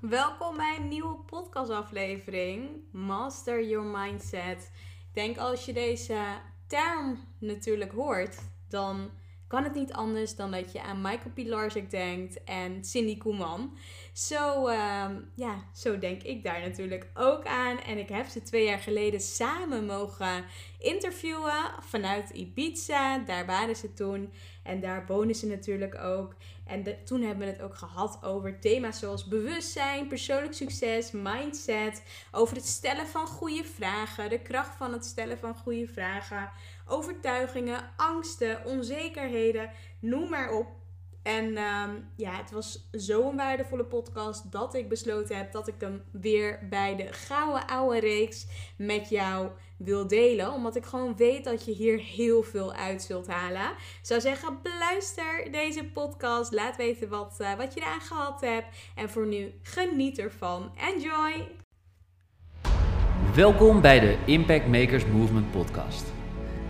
Welkom bij een nieuwe podcastaflevering Master Your Mindset. Ik denk als je deze term natuurlijk hoort, dan kan het niet anders dan dat je aan Michael Pilarczyk denkt en Cindy Koeman. Zo, ehm, ja, zo denk ik daar natuurlijk ook aan. En ik heb ze twee jaar geleden samen mogen interviewen vanuit Ibiza. Daar waren ze toen. En daar wonen ze natuurlijk ook. En toen hebben we het ook gehad over thema's zoals bewustzijn, persoonlijk succes, mindset. Over het stellen van goede vragen, de kracht van het stellen van goede vragen. Overtuigingen, angsten, onzekerheden, noem maar op. En ehm, ja, het was zo'n waardevolle podcast dat ik besloten heb dat ik hem weer bij de gouden oude reeks met jou wil delen. Omdat ik gewoon weet dat je hier heel veel uit zult halen. Ik zou zeggen, beluister deze podcast. Laat weten wat, uh, wat je eraan gehad hebt. En voor nu, geniet ervan. Enjoy! Welkom bij de Impact Makers Movement podcast.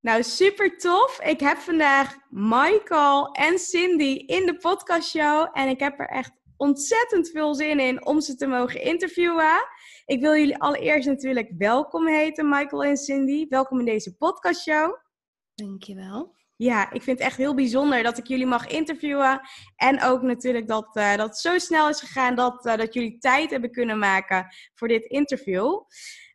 Nou, super tof. Ik heb vandaag Michael en Cindy in de podcastshow. En ik heb er echt ontzettend veel zin in om ze te mogen interviewen. Ik wil jullie allereerst natuurlijk welkom heten, Michael en Cindy. Welkom in deze podcastshow. Dankjewel. Ja, ik vind het echt heel bijzonder dat ik jullie mag interviewen. En ook natuurlijk dat, uh, dat het zo snel is gegaan dat, uh, dat jullie tijd hebben kunnen maken voor dit interview.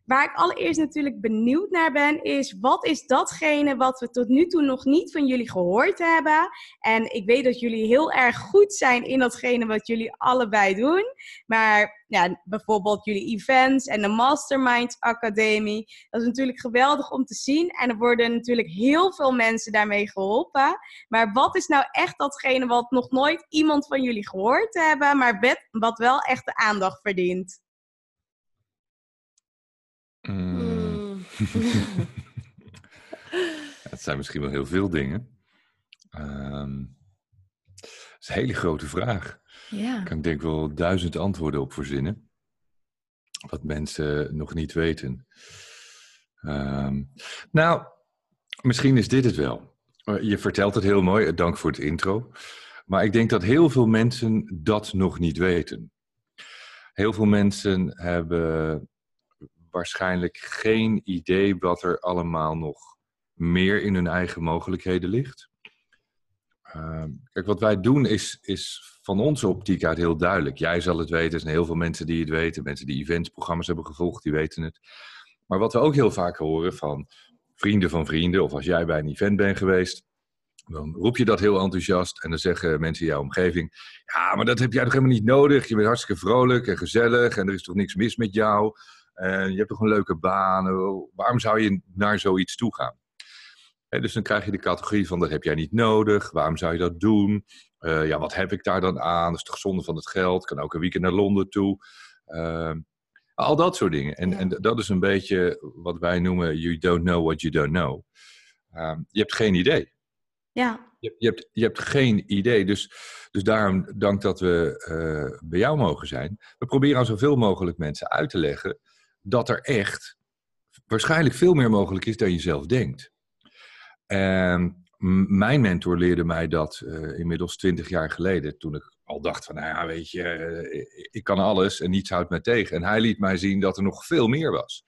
Waar ik allereerst natuurlijk benieuwd naar ben, is wat is datgene wat we tot nu toe nog niet van jullie gehoord hebben? En ik weet dat jullie heel erg goed zijn in datgene wat jullie allebei doen. Maar ja, bijvoorbeeld jullie events en de Masterminds Academie. Dat is natuurlijk geweldig om te zien. En er worden natuurlijk heel veel mensen daarmee geholpen. Maar wat is nou echt datgene wat nog nooit iemand van jullie gehoord hebben, maar wat wel echt de aandacht verdient? Mm. het zijn misschien wel heel veel dingen. Um, dat is een hele grote vraag. Ja. Ik kan denk wel duizend antwoorden op verzinnen. Wat mensen nog niet weten. Um, nou, misschien is dit het wel. Eh, je vertelt het heel mooi, dank voor het intro. Maar ik denk dat heel veel mensen dat nog niet weten. Heel veel mensen hebben waarschijnlijk geen idee wat er allemaal nog meer in hun eigen mogelijkheden ligt. Uh, kijk, wat wij doen is, is van onze optiek uit heel duidelijk. Jij zal het weten, er zijn heel veel mensen die het weten. Mensen die eventsprogramma's hebben gevolgd, die weten het. Maar wat we ook heel vaak horen van vrienden van vrienden, of als jij bij een event bent geweest, dan roep je dat heel enthousiast en dan zeggen mensen in jouw omgeving: Ja, maar dat heb jij toch helemaal niet nodig? Je bent hartstikke vrolijk en gezellig en er is toch niks mis met jou? En je hebt toch een leuke baan. Waarom zou je naar zoiets toe gaan? dus dan krijg je de categorie van dat heb jij niet nodig. Waarom zou je dat doen? Uh, ja, wat heb ik daar dan aan? Dat is toch zonde van het geld? Kan ook een weekend naar Londen toe. Uh, al dat soort dingen. En, en dat is een beetje wat wij noemen you don't know what you don't know. Uh, je hebt geen idee. Ja. Je, je, hebt, je hebt geen idee. Dus, dus daarom, dank dat we eh, bij jou mogen zijn. We proberen aan zoveel mogelijk mensen uit te leggen dat er echt waarschijnlijk veel meer mogelijk is dan je zelf denkt. En, mijn mentor leerde mij dat uh, inmiddels twintig jaar geleden. Toen ik al dacht van, nou ja, weet je, uh, ik kan alles en niets houdt mij tegen. En hij liet mij zien dat er nog veel meer was.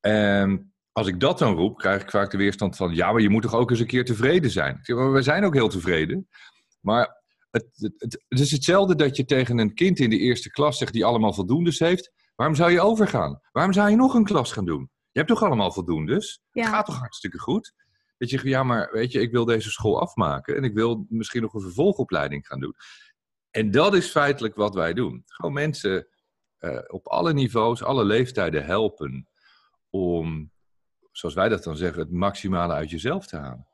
En als ik dat dan roep, krijg ik vaak de weerstand van, ja, maar je moet toch ook eens een keer tevreden zijn. We zijn ook heel tevreden. Maar het, het, het, het, is hetzelfde dat je tegen een kind in de eerste klas zegt die allemaal voldoendes heeft. Waarom zou je overgaan? Waarom zou je nog een klas gaan doen? Je hebt toch allemaal voldoendes? Ja. Het gaat toch hartstikke goed? Dat je zegt, ja, maar weet je, ik wil deze school afmaken en ik wil misschien nog een vervolgopleiding gaan doen. En dat is feitelijk wat wij doen. Gewoon mensen uh, op alle niveaus, alle leeftijden helpen om, zoals wij dat dan zeggen, het maximale uit jezelf te halen.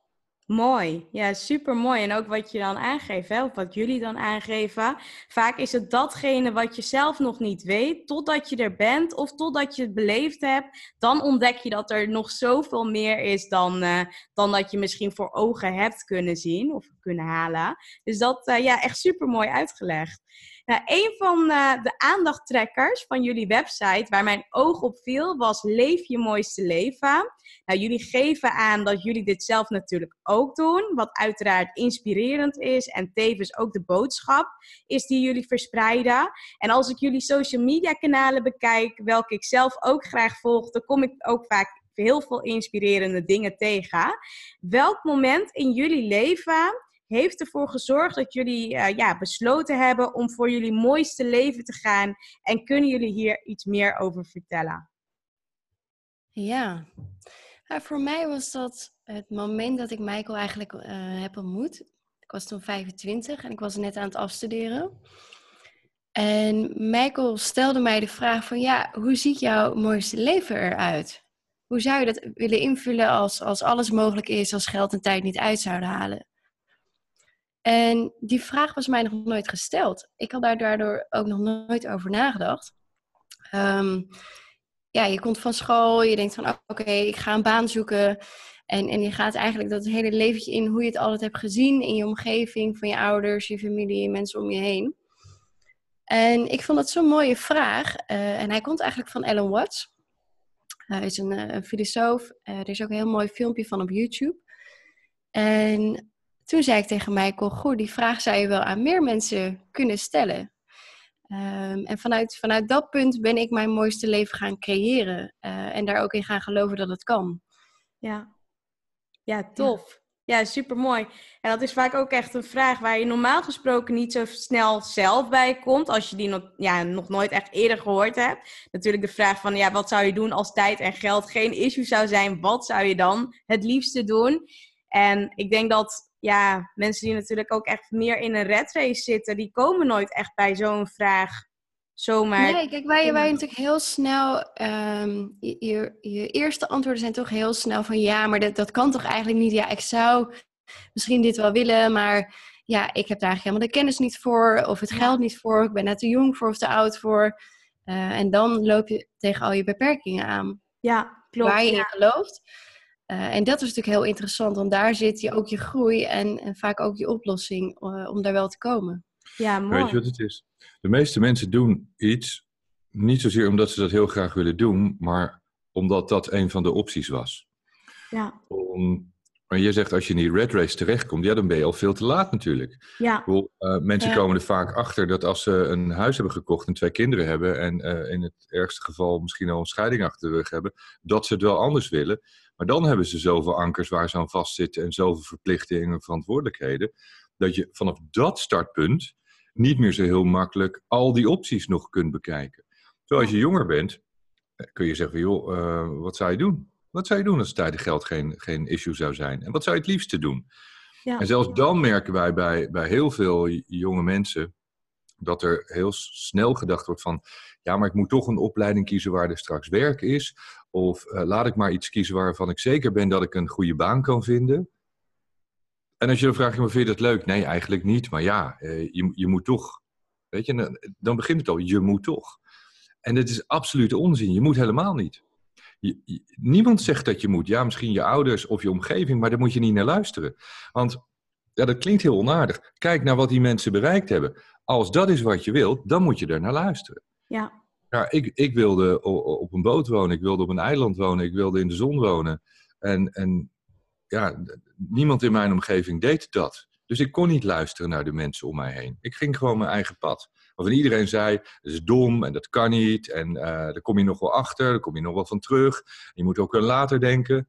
Mooi, ja, super mooi. En ook wat je dan aangeeft, hè, of wat jullie dan aangeven. Vaak is het datgene wat je zelf nog niet weet, totdat je er bent of totdat je het beleefd hebt. Dan ontdek je dat er nog zoveel meer is dan, uh, dan dat je misschien voor ogen hebt kunnen zien of kunnen halen. Dus dat, uh, ja, echt super mooi uitgelegd. Nou, een van uh, de aandachttrekkers van jullie website, waar mijn oog op viel, was Leef je mooiste leven. Nou, jullie geven aan dat jullie dit zelf natuurlijk ook doen, wat uiteraard inspirerend is en tevens ook de boodschap is die jullie verspreiden. En als ik jullie social media kanalen bekijk, welke ik zelf ook graag volg, dan kom ik ook vaak heel veel inspirerende dingen tegen. Welk moment in jullie leven heeft ervoor gezorgd dat jullie uh, ja, besloten hebben om voor jullie mooiste leven te gaan? En kunnen jullie hier iets meer over vertellen? Ja, nou, voor mij was dat het moment dat ik Michael eigenlijk uh, heb ontmoet. Ik was toen 25 en ik was net aan het afstuderen. En Michael stelde mij de vraag van, ja, hoe ziet jouw mooiste leven eruit? Hoe zou je dat willen invullen als, als alles mogelijk is, als geld en tijd niet uit zouden halen? En die vraag was mij nog nooit gesteld. Ik had daar daardoor ook nog nooit over nagedacht. Um, ja, je komt van school, je denkt van oké, ik ga een baan zoeken. En, en je gaat eigenlijk dat hele leventje in hoe je het altijd hebt gezien in je omgeving, van je ouders, je familie, mensen om je heen. En ik vond dat zo'n mooie vraag. Uh, en hij komt eigenlijk van Alan Watts. Hij is een, een filosoof. Uh, er is ook een heel mooi filmpje van op YouTube. En toen zei ik tegen Michael, goed, die vraag zou je wel aan meer mensen kunnen stellen. Um, en vanuit, vanuit dat punt ben ik mijn mooiste leven gaan creëren. Uh, en daar ook in gaan geloven dat het kan. Ja, ja tof. Ja, super mooi. En dat is vaak ook echt een vraag waar je normaal gesproken niet zo snel zelf bij komt. Als je die nog, ja, nog nooit echt eerder gehoord hebt. Natuurlijk de vraag van, ja, wat zou je doen als tijd en geld geen issue zou zijn? Wat zou je dan het liefste doen? En ik denk dat ja, mensen die natuurlijk ook echt meer in een red race zitten, die komen nooit echt bij zo'n vraag zomaar. Nee, kijk, wij, wij natuurlijk heel snel, um, je, je, eerste antwoorden zijn toch heel snel van ja, maar dat, dat kan toch eigenlijk niet. Ja, ik zou misschien dit wel willen, maar ja, ik heb daar eigenlijk helemaal de kennis niet voor, of het geld niet voor, ik ben net te jong voor of te oud voor. Uh, en dan loop je tegen al je beperkingen aan. Ja, klopt. Waar je in gelooft. Uh, en dat is natuurlijk heel interessant, want daar zit je ook je groei en, en vaak ook je oplossing uh, om daar wel te komen. Ja, mooi. Weet je wat het is? De meeste mensen doen iets niet zozeer omdat ze dat heel graag willen doen, maar omdat dat een van de opties was. Ja. Om, maar je zegt als je in die red race terechtkomt, ja, dan ben je al veel te laat natuurlijk. Ja. Bedoel, uh, mensen ja. komen er vaak achter dat als ze een huis hebben gekocht en twee kinderen hebben en in het ergste geval misschien al een scheiding achter de rug hebben, dat ze het wel anders willen. Maar dan hebben ze zoveel ankers waar ze aan vastzitten en zoveel verplichtingen en verantwoordelijkheden, dat je vanaf dat startpunt niet meer zo heel makkelijk al die opties nog kunt bekijken. Zo als je jonger bent, eh, kun je zeggen, joh, uh, wat zou je doen? Wat zou je doen als tijd en geld geen, geen issue zou zijn? En wat zou je het liefste doen? Ja. En zelfs dan merken wij bij, bij heel veel jonge mensen dat er heel snel gedacht wordt van, ja, maar ik moet toch een opleiding kiezen waar er straks werk is. Of uh, laat ik maar iets kiezen waarvan ik zeker ben dat ik een goede baan kan vinden. En als je dan vraagt, vind je dat leuk? Nee, eigenlijk niet. Maar ja, uh, je, je moet toch. Weet je, dan begint het al. Je moet toch. En dat is absoluut onzin. Je moet helemaal niet. Je, niemand zegt dat je moet. Ja, misschien je ouders of je omgeving, maar daar moet je niet naar luisteren. Want ja, dat klinkt heel onaardig. Kijk naar wat die mensen bereikt hebben. Als dat is wat je wilt, dan moet je er naar luisteren. Ja. Ja, ik, ik wilde op een boot wonen, ik wilde op een eiland wonen, ik wilde in de zon wonen. En, en ja, niemand in mijn omgeving deed dat. Dus ik kon niet luisteren naar de mensen om mij heen. Ik ging gewoon mijn eigen pad. Waarvan iedereen zei, dat is dom en dat kan niet. En uh, daar kom je nog wel achter, daar kom je nog wel van terug. Je moet ook aan later denken.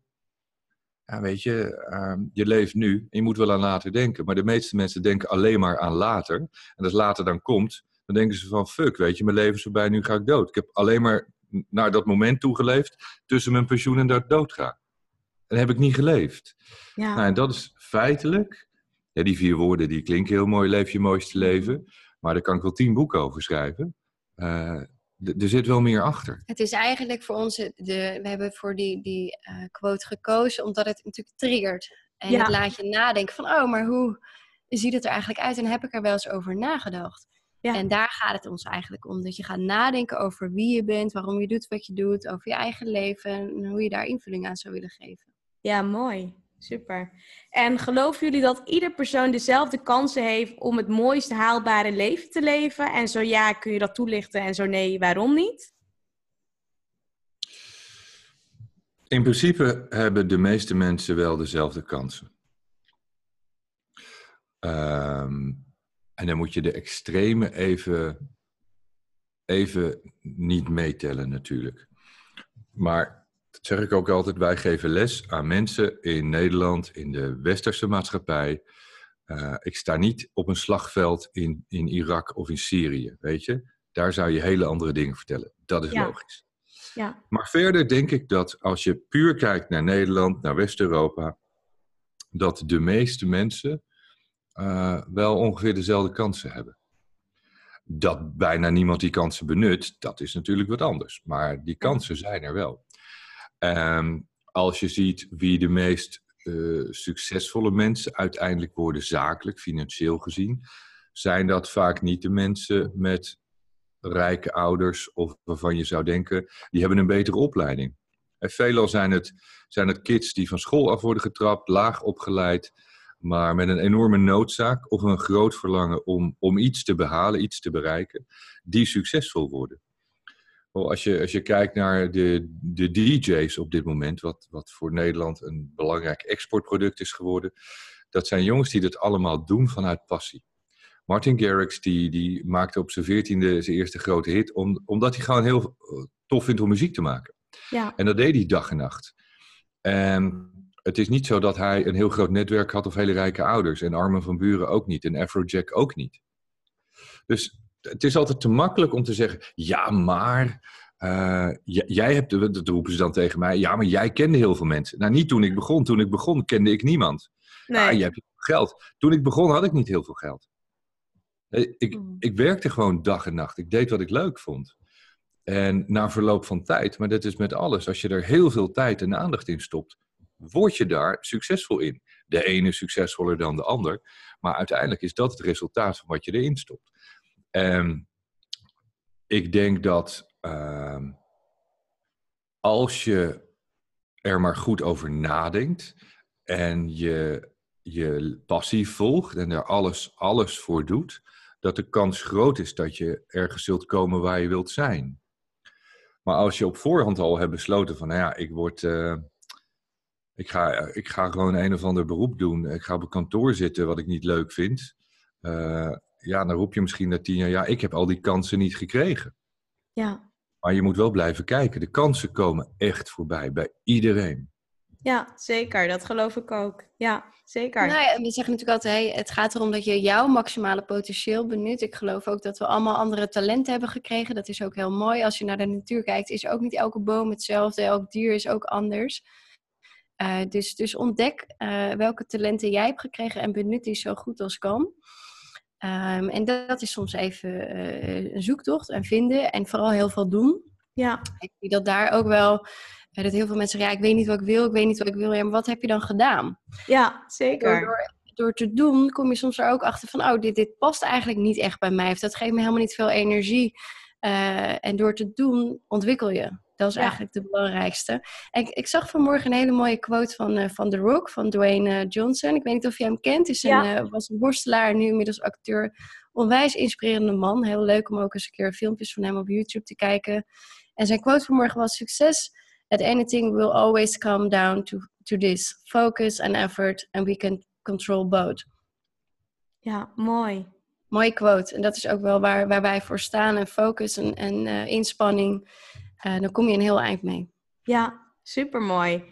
Ja, weet je, uh, je leeft nu en je moet wel aan later denken. Maar de meeste mensen denken alleen maar aan later. En als later dan komt, dan denken ze van fuck, weet je, mijn leven is voorbij, nu ga ik dood. Ik heb alleen maar naar dat moment toegeleefd tussen mijn pensioen en dat ik dood ga. En heb ik niet geleefd. Ja. Nou, en dat is feitelijk, ja, die vier woorden die klinken heel mooi, leef je mooiste leven. Maar daar kan ik wel tien boeken over schrijven. Uh, er zit wel meer achter. Het is eigenlijk voor ons, de, we hebben voor die, die uh, quote gekozen omdat het natuurlijk triggert. En het laat je nadenken van, oh, maar hoe ziet het er eigenlijk uit? En heb ik er wel eens over nagedacht? Ja. En daar gaat het ons eigenlijk om. Dat je gaat nadenken over wie je bent, waarom je doet wat je doet, over je eigen leven en hoe je daar invulling aan zou willen geven. Ja, mooi. Super. En geloven jullie dat ieder persoon dezelfde kansen heeft om het mooiste haalbare leven te leven? En zo ja, kun je dat toelichten en zo nee, waarom niet? In principe hebben de meeste mensen wel dezelfde kansen. Ehm, en dan moet je de extreme even, even niet meetellen natuurlijk. Maar dat zeg ik ook altijd, wij geven les aan mensen in Nederland, in de westerse maatschappij. Uh, ik sta niet op een slagveld in, in Irak of in Syrië, weet je. Daar zou je hele andere dingen vertellen. Dat is logisch. Ja. Maar verder denk ik dat als je puur kijkt naar Nederland, naar West-Europa, dat de meeste mensen uh, wel ongeveer dezelfde kansen hebben. Dat bijna niemand die kansen benut, dat is natuurlijk wat anders. Maar die kansen zijn er wel. Um, als je ziet wie de meest uh, succesvolle mensen uiteindelijk worden, zakelijk, financieel gezien, zijn dat vaak niet de mensen met rijke ouders of waarvan je zou denken, die hebben een betere opleiding. En veelal zijn het, zijn het kids die van school af worden getrapt, laag opgeleid, maar met een enorme noodzaak of een groot verlangen om, om iets te behalen, iets te bereiken, die succesvol worden. Als je, als je kijkt naar de, de DJ's op dit moment, wat, wat voor Nederland een belangrijk exportproduct is geworden, dat zijn jongens die dat allemaal doen vanuit passie. Martin Garrix die, die maakte op zijn veertiende zijn eerste grote hit, om, omdat hij gewoon heel eh, tof vindt om muziek te maken. Ja. En dat deed hij dag en nacht. En het is niet zo dat hij een heel groot netwerk had of hele rijke ouders. En Armen van Buren ook niet. En Afrojack ook niet. Dus het is altijd te makkelijk om te zeggen: ja, maar. Uh, jij hebt, dat roepen ze dan tegen mij, ja, maar jij kende heel veel mensen. Nou, niet toen ik begon. Toen ik begon kende ik niemand. Nee. Ah, je hebt geld. Toen ik begon had ik niet heel veel geld. Eh, ik, hmm. ik werkte gewoon dag en nacht. Ik deed wat ik leuk vond. En na verloop van tijd, maar dat is met alles, als je er heel veel tijd en aandacht in stopt, word je daar succesvol in. De ene succesvoller dan de ander, maar uiteindelijk is dat het resultaat van wat je erin stopt. En ik denk dat uh, als je er maar goed over nadenkt en je je passie volgt en er alles, alles voor doet, dat de kans groot is dat je ergens zult komen waar je wilt zijn. Maar als je op voorhand al hebt besloten van, nou ja, ik word, uh, ik ga, ik ga gewoon een of ander beroep doen, ik ga op een kantoor zitten wat ik niet leuk vind, uh, ja, dan roep je misschien na tien jaar, ja, ik heb al die kansen niet gekregen. Ja. Maar je moet wel blijven kijken. De kansen komen echt voorbij bij iedereen. Ja, zeker. Dat geloof ik ook. Ja, zeker. Nou ja, we zeggen natuurlijk altijd, hey, het gaat erom dat je jouw maximale potentieel benut. Ik geloof ook dat we allemaal andere talenten hebben gekregen. Dat is ook heel mooi. Als je naar de natuur kijkt, is ook niet elke boom hetzelfde. Elk dier is ook anders. Uh, dus, dus ontdek uh, welke talenten jij hebt gekregen en benut die zo goed als kan. Um, en dat, is soms even uh, een zoektocht en vinden en vooral heel veel doen. Ja. Ik zie dat daar ook wel, uh, dat heel veel mensen zeggen, ja, ik weet niet wat ik wil, ik weet niet wat ik wil. Ja, maar wat heb je dan gedaan? Ja, zeker. Door, door, te doen kom je soms er ook achter van, oh, dit, dit past eigenlijk niet echt bij mij. Of dat geeft me helemaal niet veel energie. Uh, en door te doen ontwikkel je. Dat is eigenlijk de belangrijkste. ik, ik, zag vanmorgen een hele mooie quote van, uh, van The Rock, van Dwayne eh, Johnson. Ik weet niet of je hem kent. Is een, uh, was een worstelaar, nu inmiddels acteur. Onwijs inspirerende man. Heel leuk om ook eens een keer filmpjes van hem op YouTube te kijken. En zijn quote vanmorgen was: Succes that anything will always come down to, to this focus and effort, and we can control both. Ja, mooi. Mooie quote. En dat is ook wel waar, waar wij voor staan. En focus en, en uh, inspanning. Uh, dan kom je een heel eind mee. Ja, super mooi.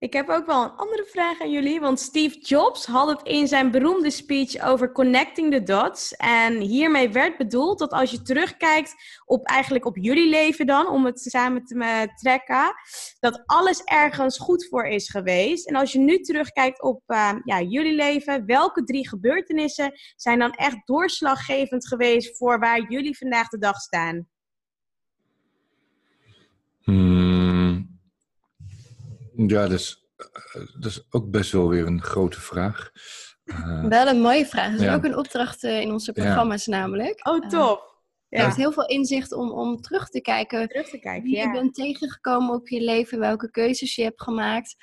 Ik heb ook wel een andere vraag aan jullie. Want Steve Jobs had het in zijn beroemde speech over connecting the dots. En hiermee werd bedoeld dat als je terugkijkt op eigenlijk op jullie leven dan, om het samen te trekken, dat alles ergens goed voor is geweest. En als je nu terugkijkt op uh, ja, jullie leven, welke drie gebeurtenissen zijn dan echt doorslaggevend geweest voor waar jullie vandaag de dag staan? Hmm. Ja, dat is, eh, dat is ook best wel weer een grote vraag. Uh, wel een mooie vraag. Dat is ook een opdracht uh, in onze programma's namelijk. Oh, top. Ja. Je hebt heel veel inzicht om, om terug te kijken. Terug te kijken, wie je bent tegengekomen op je leven, welke keuzes je hebt gemaakt.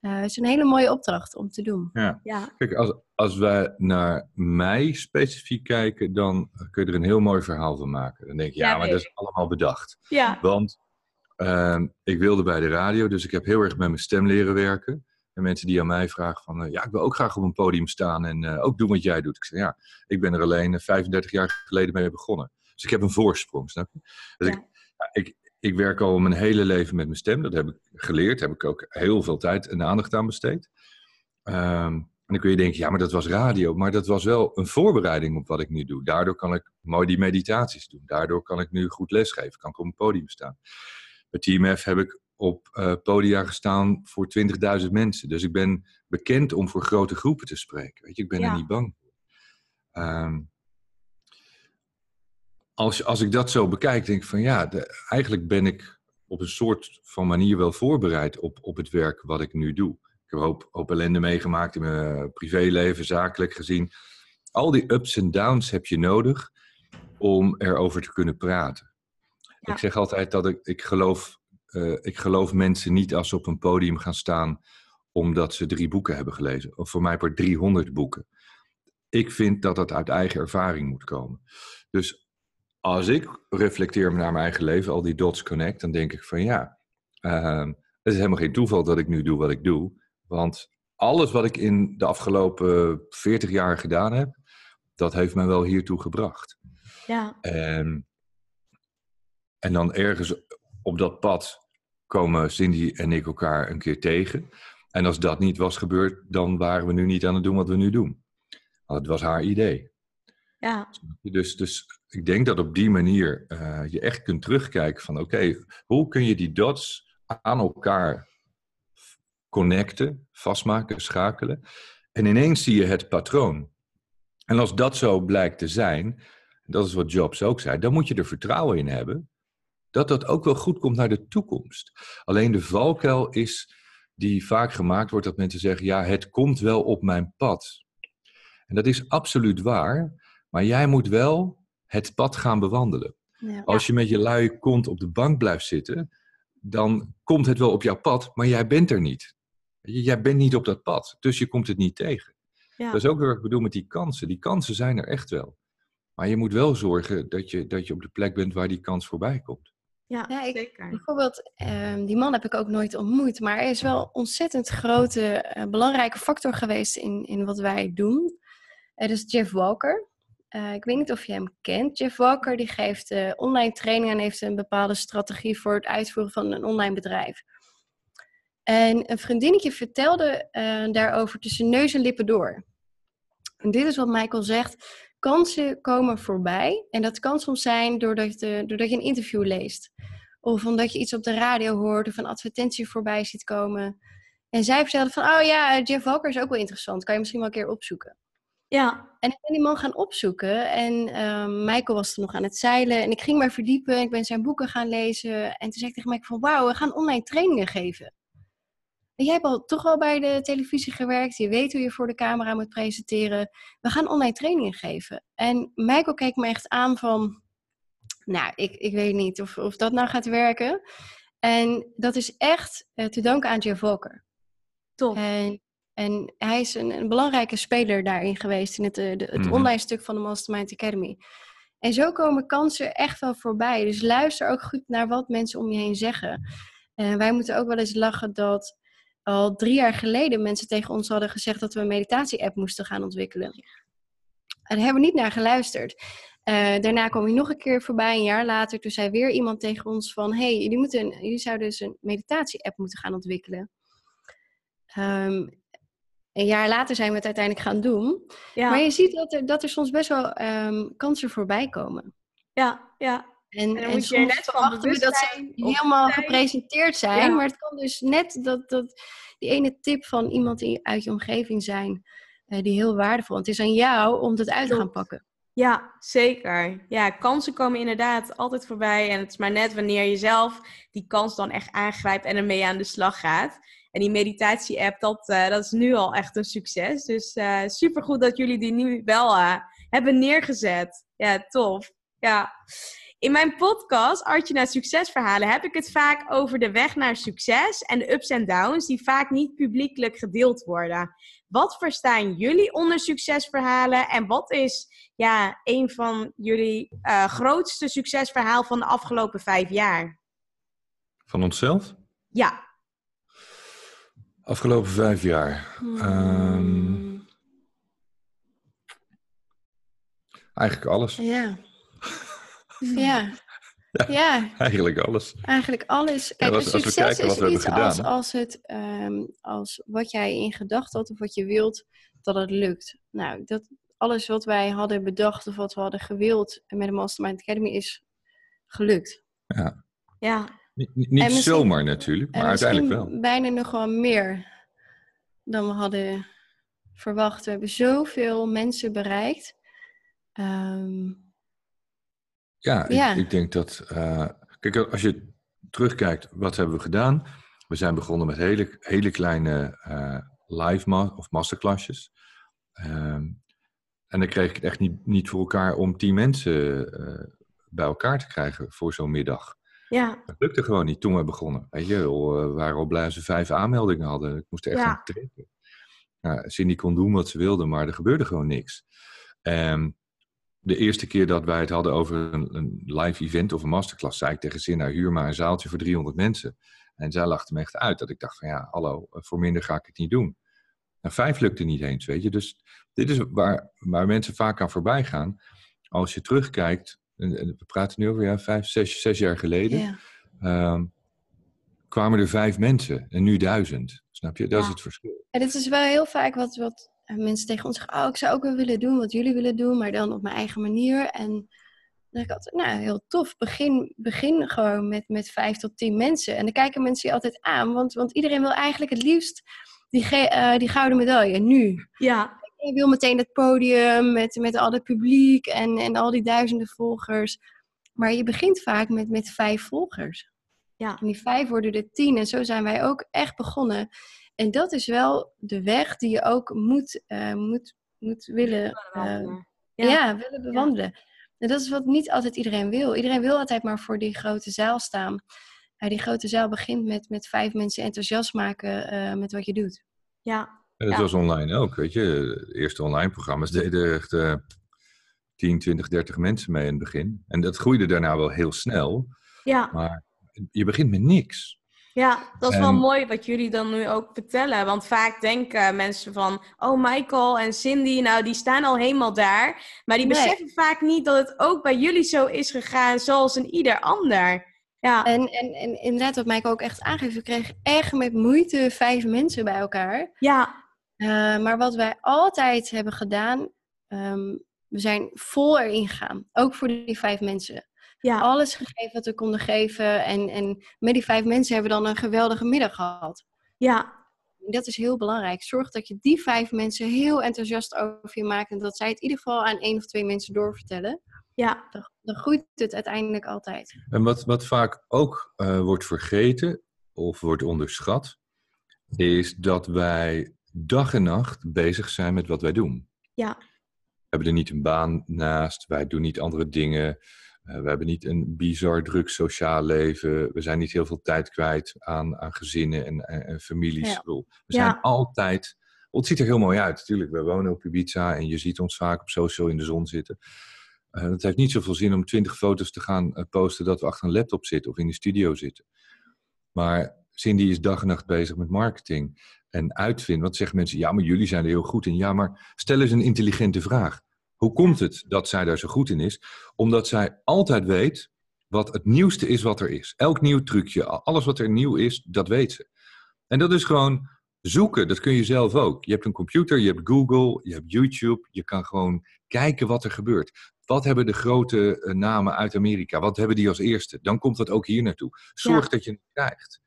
Het is een hele mooie opdracht om te doen. Ja. ja. Kijk, als, als wij naar mij specifiek kijken, dan kun je er een heel mooi verhaal van maken. Dan denk je, ja, maar dat is allemaal bedacht. Ja. Want Ehm, ik wilde bij de radio, dus ik heb heel erg met mijn stem leren werken. En mensen die aan mij vragen van, uh, ja, ik wil ook graag op een podium staan en uh, ook doen wat jij doet. Ik zeg, ja, ik ben er alleen 35 eh, jaar geleden mee begonnen. Dus ik heb een voorsprong, snap je? Dus ik, ik, ik werk al mijn hele leven met mijn stem. Dat heb ik geleerd, heb ik ook heel veel tijd en aandacht aan besteed. Um, en dan kun je denken, ja, maar dat was radio. Maar dat was wel een voorbereiding op wat ik nu doe. Daardoor kan ik mooi die meditaties doen. Daardoor kan ik nu goed lesgeven. Kan ik op een podium staan. Bij TMF heb ik op uh, podia gestaan voor 20.000 mensen. Dus ik ben bekend om voor grote groepen te spreken. Weet je, ik ben er niet bang voor. Um, als, als ik dat zo bekijk, denk ik van ja, de, eigenlijk ben ik op een soort van manier wel voorbereid op, op het werk wat ik nu doe. Ik heb hoop, hoop ellende meegemaakt in mijn privéleven, zakelijk gezien. Al die ups en downs heb je nodig om erover te kunnen praten. Ik zeg altijd dat ik, ik, geloof, uh, ik geloof mensen niet als ze op een podium gaan staan omdat ze drie boeken hebben gelezen. Of voor mij per 300 boeken. Ik vind dat dat uit eigen ervaring moet komen. Dus als ik reflecteer naar mijn eigen leven, al die dots connect, dan denk ik van ja, uh, het is helemaal geen toeval dat ik nu doe wat ik doe. Want alles wat ik in de afgelopen 40 jaar gedaan heb, dat heeft mij wel hiertoe gebracht. Ja. En en dan ergens op dat pad komen Cindy en ik elkaar een keer tegen. En als dat niet was gebeurd, dan waren we nu niet aan het doen wat we nu doen. Want het was haar idee. Ja. Dus, dus ik denk dat op die manier uh, je echt kunt terugkijken van oké, hoe kun je die dots aan elkaar connecten, vastmaken, schakelen. En ineens zie je het patroon. En als dat zo blijkt te zijn, dat is wat Jobs ook zei, dan moet je er vertrouwen in hebben dat dat ook wel goed komt naar de toekomst. Alleen de valkuil is die vaak gemaakt wordt dat mensen zeggen: ja, het komt wel op mijn pad. En dat is absoluut waar, maar jij moet wel het pad gaan bewandelen. Ja. Als je met je luie kont op de bank blijft zitten, dan komt het wel op jouw pad, maar jij bent er niet. Jij bent niet op dat pad, dus je komt het niet tegen. Ja. Dat is ook wat ik bedoel met die kansen. Die kansen zijn er echt wel. Maar je moet wel zorgen dat je, dat je op de plek bent waar die kans voorbij komt. Ja, ja ik, zeker. Bijvoorbeeld, um, die man heb ik ook nooit ontmoet, maar hij is wel ontzettend grote, uh, belangrijke factor geweest in, in wat wij doen. Het is Jeff Walker. Uh, ik weet niet of je hem kent. Jeff Walker die geeft uh, online training en heeft een bepaalde strategie voor het uitvoeren van een online bedrijf. En een vriendinnetje vertelde daarover tussen neus en lippen door. En dit is wat Michael zegt kansen komen voorbij. En dat kan soms zijn doordat je, doordat je een interview leest. Of omdat je iets op de radio hoort of een advertentie voorbij ziet komen. En zij vertelde van, oh ja, Jeff Walker is ook wel interessant. Kan je misschien wel een keer opzoeken. Ja. En ik ben die man gaan opzoeken. En uh, Michael was er nog aan het zeilen. En ik ging maar verdiepen. Ik ben zijn boeken gaan lezen. En toen zei ik tegen Michael van, wauw, we gaan online trainingen geven. Jij hebt al toch al bij de televisie gewerkt. Je weet hoe je voor de camera moet presenteren. We gaan online trainingen geven. En Michael keek me echt aan van... Nou, ik, ik weet niet of, of dat nou gaat werken. En dat is echt uh, te danken aan Jeff Walker. Top. En, en hij is een, een, belangrijke speler daarin geweest. In het, eh, de, het mm -hmm. online stuk van de Mastermind Academy. En zo komen kansen echt wel voorbij. Dus luister ook goed naar wat mensen om je heen zeggen. En wij moeten ook wel eens lachen dat al drie jaar geleden mensen tegen ons hadden gezegd dat we een meditatie-app moesten gaan ontwikkelen. En daar hebben we niet naar geluisterd. Uh, daarna kwam hij nog een keer voorbij, een jaar later. Toen zei weer iemand tegen ons van... hey, jullie, moeten, jullie zouden dus een meditatie-app moeten gaan ontwikkelen. Um, een jaar later zijn we het uiteindelijk gaan doen. Ja. Maar je ziet dat er, dat er soms best wel um, kansen voorbij komen. Ja, ja. En, en, moet je net we dat ze helemaal gepresenteerd zijn. Maar het kan dus net dat, dat die ene tip van iemand uit je omgeving zijn... Uh, die heel waardevol. Het is aan jou om dat uit te gaan pakken. Ja, zeker. Ja, kansen komen inderdaad altijd voorbij. En het is maar net wanneer je zelf die kans dan echt aangrijpt en ermee aan de slag gaat. En die meditatie-app, dat, uh, dat is nu al echt een succes. Dus uh, supergoed dat jullie die nu wel hebben neergezet. Ja, tof. Ja. In mijn podcast, Artje naar Succesverhalen, heb ik het vaak over de weg naar succes en de ups en downs die vaak niet publiekelijk gedeeld worden. Wat verstaan jullie onder succesverhalen en wat is ja, een van jullie uh, grootste succesverhaal van de afgelopen vijf jaar? Van onszelf? Ja. Afgelopen vijf jaar. Hmm. Um, eigenlijk alles. Ja. ja. Ja, eigenlijk alles. Eigenlijk alles. Kijk, als, succes als we kijken wat we hebben gedaan. Als, als, het, um, als wat jij in gedachten had of wat je wilt, dat het lukt. Nou, dat, alles wat wij hadden bedacht of wat we hadden gewild met de Mastermind Academy is gelukt. Ja. ja. Niet, niet zomaar natuurlijk, maar uiteindelijk wel. Bijna nog wel meer dan we hadden verwacht. We hebben zoveel mensen bereikt. Um, ja, ja. Ik, ik, denk dat. Uh, kijk, als je terugkijkt, wat hebben we gedaan? We zijn begonnen met hele, hele kleine uh, live ma of masterclasses. Um, en dan kreeg ik het echt niet, niet voor elkaar om tien mensen uh, bij elkaar te krijgen voor zo'n middag. Ja. Dat lukte gewoon niet toen we begonnen. Weet je, we waren al blij ze vijf aanmeldingen hadden. Ik moest echt ja. gaan trekken. Nou, Cindy kon doen wat ze wilde, maar er gebeurde gewoon niks. En de eerste keer dat wij het hadden over een, een live event of een masterclass, zei ik tegen nou, huur maar een zaaltje voor 300 mensen. En zij lachte me echt uit. Dat ik dacht van ja, hallo, voor minder ga ik het niet doen. Nou, vijf lukte niet eens, weet je. Dus dit is waar, waar mensen vaak aan voorbij gaan. Als je terugkijkt, we praten nu over ja, vijf, zes, zes jaar geleden, um, kwamen er vijf mensen en nu duizend. Snap je? Dat is het verschil. En dit is wel heel vaak wat, wat mensen tegen ons zeggen, oh, ik zou ook wel willen doen wat jullie willen doen, maar dan op mijn eigen manier. En dan denk ik altijd, nou, heel tof. Begin, begin gewoon met, met vijf tot tien mensen. En dan kijken mensen je altijd aan, want, want iedereen wil eigenlijk het liefst die, uh, die gouden medaille, nu. Ja. Je wil meteen het podium met, met al het publiek en, en al die duizenden volgers. Maar je begint vaak met, met vijf volgers. Ja. En die vijf worden er tien. En zo zijn wij ook echt begonnen. En dat is wel de weg die je ook moet, uh, moet, moet willen, uh, ja. ja. willen bewandelen. Ja. En dat is wat niet altijd iedereen wil. Iedereen wil altijd maar voor die grote zaal staan. Uh, die grote zaal begint met, met vijf mensen enthousiast maken met wat je doet. Ja, en dat was online ook, weet je. De eerste online programma's deden echt uh, 10, 20, 30 mensen mee in het begin. En dat groeide daarna wel heel snel. Ja. Maar je begint met niks. Ja, dat is wel mooi wat jullie dan nu ook vertellen. Want vaak denken mensen van, oh Michael en Cindy, nou die staan al helemaal daar. Maar die beseffen vaak niet dat het ook bij jullie zo is gegaan zoals een ieder ander. Ja. En, en, en inderdaad, wat Michael ook echt aangeeft, we kregen echt met moeite vijf mensen bij elkaar. Ja. Uh, maar wat wij altijd hebben gedaan, um, we zijn vol erin gegaan. Ook voor die vijf mensen. Ja. Alles gegeven wat we konden geven. En, en met die vijf mensen hebben we dan een geweldige middag gehad. Ja. Dat is heel belangrijk. Zorg dat je die vijf mensen heel enthousiast over je maakt. En dat zij het in ieder geval aan één of twee mensen doorvertellen. Ja. Dan, dan groeit het uiteindelijk altijd. En wat, wat vaak ook uh, wordt vergeten of wordt onderschat, is dat wij dag en nacht bezig zijn met wat wij doen. Ja. We hebben er niet een baan naast, wij doen niet andere dingen. Uh, we hebben niet een bizar druk sociaal leven. We zijn niet heel veel tijd kwijt aan, aan gezinnen en, en, en families. Ja. We zijn ja. altijd. Het ziet er heel mooi uit. Natuurlijk, we wonen op Ibiza en je ziet ons vaak op social in de zon zitten. Uh, het heeft niet zoveel zin om twintig foto's te gaan uh, posten dat we achter een laptop zitten of in de studio zitten. Maar Cindy is dag en nacht bezig met marketing en uitvinden. Want zeggen mensen, ja, maar jullie zijn er heel goed in. Ja, maar stel eens een intelligente vraag. Hoe komt het dat zij daar zo goed in is? Omdat zij altijd weet wat het nieuwste is wat er is. Elk nieuw trucje, alles wat er nieuw is, dat weet ze. En dat is gewoon zoeken. Dat kun je zelf ook. Je hebt een computer, je hebt Google, je hebt YouTube. Je kan gewoon kijken wat er gebeurt. Wat hebben de grote eh, namen uit Amerika? Wat hebben die als eerste? Dan komt dat ook hier naartoe. Zorg dat je het krijgt.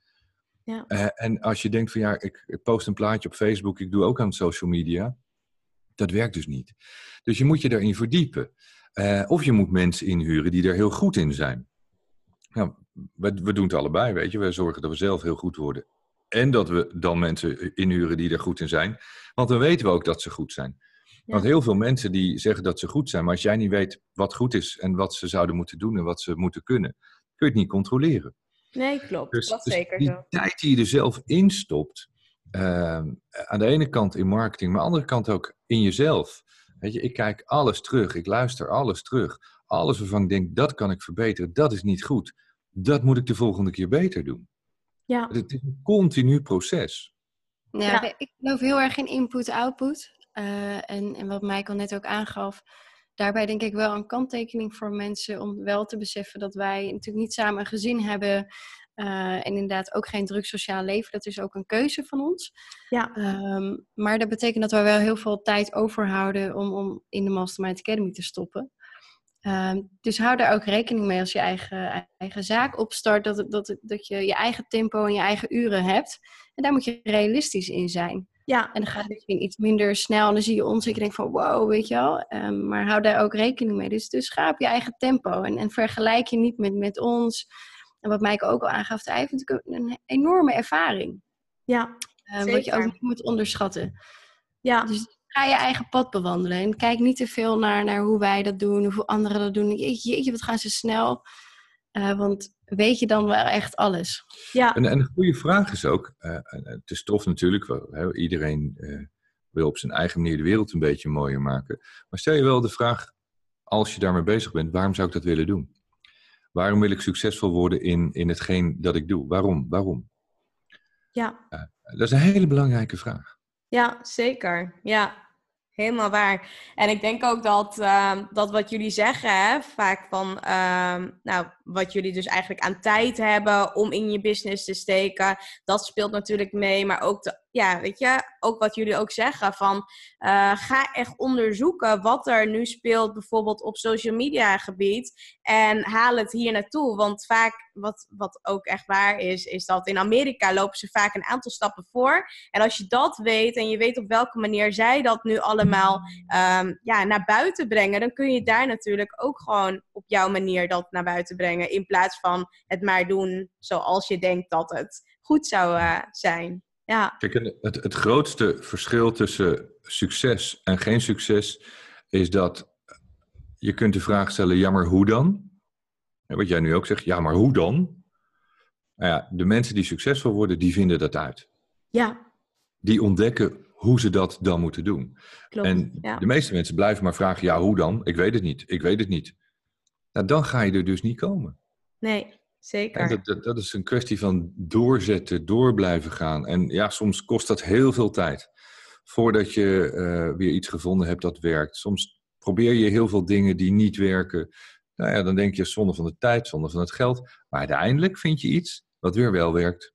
Ja. Uh, en als je denkt van ja, ik, ik, post een plaatje op Facebook, ik doe ook aan social media. Dat werkt dus niet. Dus je moet je daarin verdiepen. Uh, of je moet mensen inhuren die er heel goed in zijn. Nou, we, we doen het allebei, weet je. We zorgen dat we zelf heel goed worden. En dat we dan mensen inhuren die er goed in zijn. Want dan weten we ook dat ze goed zijn. Want heel veel mensen die zeggen dat ze goed zijn, maar als jij niet weet wat goed is en wat ze zouden moeten doen en wat ze moeten kunnen, kun je het niet controleren. Nee, klopt. Dus, dat dus zeker die zo. tijd die je er zelf instopt, uh, aan de ene kant in marketing, maar aan de andere kant ook in jezelf. Weet je, ik kijk alles terug, ik luister alles terug. Alles waarvan ik denk, dat kan ik verbeteren, dat is niet goed. Dat moet ik de volgende keer beter doen. Ja. Het is een continu proces. Ja, ik geloof heel erg in input-output. Uh, en, en wat Michael net ook aangaf, daarbij denk ik wel een kanttekening voor mensen om wel te beseffen dat wij natuurlijk niet samen een gezin hebben. Uh, en inderdaad ook geen druk sociaal leven. Dat is ook een keuze van ons. Ja. Um, maar dat betekent dat we wel heel veel tijd overhouden om, om in de Mastermind Academy te stoppen. Uh, dus hou daar ook rekening mee als je eigen, eigen zaak opstart, dat, dat, dat je je eigen tempo en je eigen uren hebt. En daar moet je realistisch in zijn. Ja. En dan gaat het misschien iets minder snel en dan zie je ons en je denkt van wow, weet je wel. Um, maar hou daar ook rekening mee. Dus, dus ga op je eigen tempo en, en vergelijk je niet met, met ons. En wat Mike ook al aangaf, hij heeft natuurlijk een enorme ervaring. Ja, uh, Wat je ook niet moet onderschatten. Ja. Dus ga je eigen pad bewandelen. En kijk niet te veel naar, naar hoe wij dat doen, hoeveel anderen dat doen. Jeetje, jeetje wat gaan ze snel. Uh, want weet je dan wel echt alles? Ja. En, en een goede vraag is ook, uh, het is tof natuurlijk, uh, iedereen wil op zijn eigen manier de wereld een beetje mooier maken. Maar stel je wel de vraag, als je daarmee bezig bent, waarom zou ik dat willen doen? Waarom wil ik succesvol worden in, in hetgeen dat ik doe? Waarom? Waarom? Ja. dat is een hele belangrijke vraag. Ja, zeker. Ja, Helemaal waar. En ik denk ook dat, uh, dat wat jullie zeggen, hè, vaak van, uh, nou, wat jullie dus eigenlijk aan tijd hebben om in je business te steken, dat speelt natuurlijk mee. Maar ook, de, ja, weet je, ook wat jullie ook zeggen van, uh, ga echt onderzoeken wat er nu speelt, bijvoorbeeld op social media gebied, en haal het hier naartoe. Want vaak, wat, wat ook echt waar is, is dat in Amerika lopen ze vaak een aantal stappen voor. En als je dat weet en je weet op welke manier zij dat nu allemaal um, ja, naar buiten brengen, dan kun je daar natuurlijk ook gewoon op jouw manier dat naar buiten brengen. In plaats van het maar doen zoals je denkt dat het goed zou uh, zijn. Ja. Kijk, het, het grootste verschil tussen succes en geen succes is dat je kunt de vraag stellen, ja, maar hoe dan? En wat jij nu ook zegt, ja, maar hoe dan? Nou ja, de mensen die succesvol worden, die vinden dat uit. Ja. Die ontdekken hoe ze dat dan moeten doen. Klopt, en de meeste mensen blijven maar vragen, ja, hoe dan? Ik weet het niet, ik weet het niet. Nou, dan ga je er dus niet komen. Nee, zeker. Dat, dat, dat, is een kwestie van doorzetten, door blijven gaan. En ja, soms kost dat heel veel tijd. Voordat je uh, weer iets gevonden hebt dat werkt. Soms probeer je heel veel dingen die niet werken. Nou ja, dan denk je zonde van de tijd, zonde van het geld. Maar uiteindelijk vind je iets wat weer wel werkt.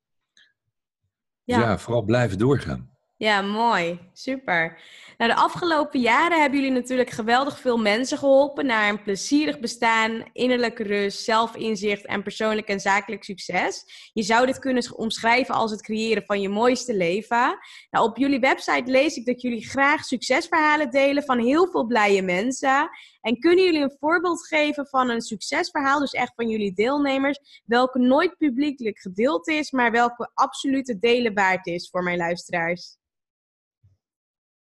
Ja, dus ja vooral blijven doorgaan. Ja, mooi. Super. Nou, de afgelopen jaren hebben jullie natuurlijk geweldig veel mensen geholpen naar een plezierig bestaan, innerlijke rust, zelfinzicht en persoonlijk en zakelijk succes. Je zou dit kunnen omschrijven als het creëren van je mooiste leven. Nou, op jullie website lees ik dat jullie graag succesverhalen delen van heel veel blije mensen. En kunnen jullie een voorbeeld geven van een succesverhaal, dus echt van jullie deelnemers, welke nooit publiekelijk gedeeld is, maar welke absolute delen waard is voor mijn luisteraars?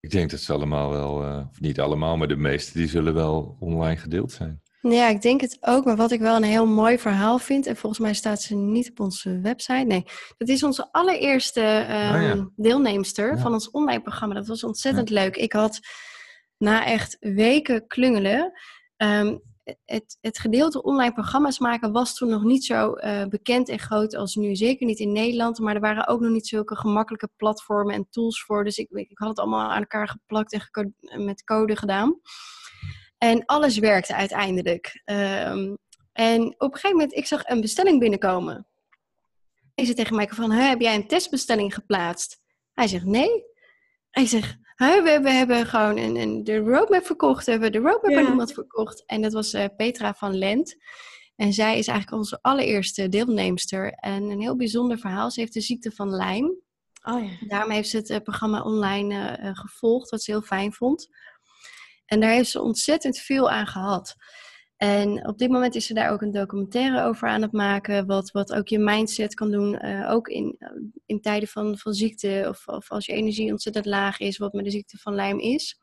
Ik denk dat ze allemaal wel, uh, of niet allemaal, maar de meeste, die zullen wel online gedeeld zijn. Ja, ik denk het ook. Maar wat ik wel een heel mooi verhaal vind, en volgens mij staat ze niet op onze website. Nee, dat is onze allereerste um, deelnemster van ons online programma. Dat was ontzettend leuk. Ik had na echt weken klungelen, um, het, het gedeelte online programma's maken was toen nog niet zo uh, bekend en groot als nu. Zeker niet in Nederland, maar er waren ook nog niet zulke gemakkelijke platformen en tools voor. Dus ik, ik had het allemaal aan elkaar geplakt en met code gedaan. En alles werkte uiteindelijk. Um, en op een gegeven moment, ik zag een bestelling binnenkomen. Hij zei tegen mij van, heb jij een testbestelling geplaatst? Hij zegt, nee. Hij zegt, we, we hebben gewoon een, een, de roadmap verkocht. We hebben de roadmap ja. aan iemand verkocht. En dat was uh, Petra van Lent. En zij is eigenlijk onze allereerste deelnemster. En een heel bijzonder verhaal. Ze heeft de ziekte van Lyme. Oh ja. Daarom heeft ze het uh, programma online uh, gevolgd, wat ze heel fijn vond. En daar heeft ze ontzettend veel aan gehad. En op dit moment is ze daar ook een documentaire over aan het maken, wat, wat ook je mindset kan doen, uh, ook in, uh, in tijden van, van ziekte of, of als je energie ontzettend laag is, wat met de ziekte van lijm is.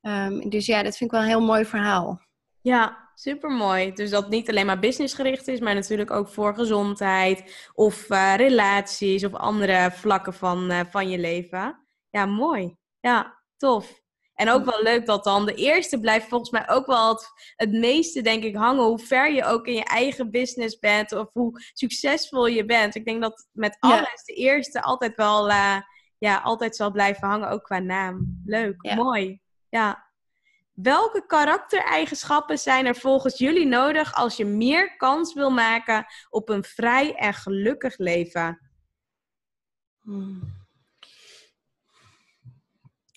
Um, dus ja, dat vind ik wel een heel mooi verhaal. Ja, super mooi. Dus dat niet alleen maar businessgericht is, maar natuurlijk ook voor gezondheid of uh, relaties of andere vlakken van, van je leven. Ja, mooi. Ja, tof. En ook wel leuk dat dan de eerste blijft volgens mij ook wel het, het meeste, denk ik, hangen. Hoe ver je ook in je eigen business bent of hoe succesvol je bent. Ik denk dat met alles de eerste altijd wel uh, ja, altijd zal blijven hangen, ook qua naam. Leuk, mooi. Ja. Welke karaktereigenschappen zijn er volgens jullie nodig als je meer kans wil maken op een vrij en gelukkig leven? Hmm.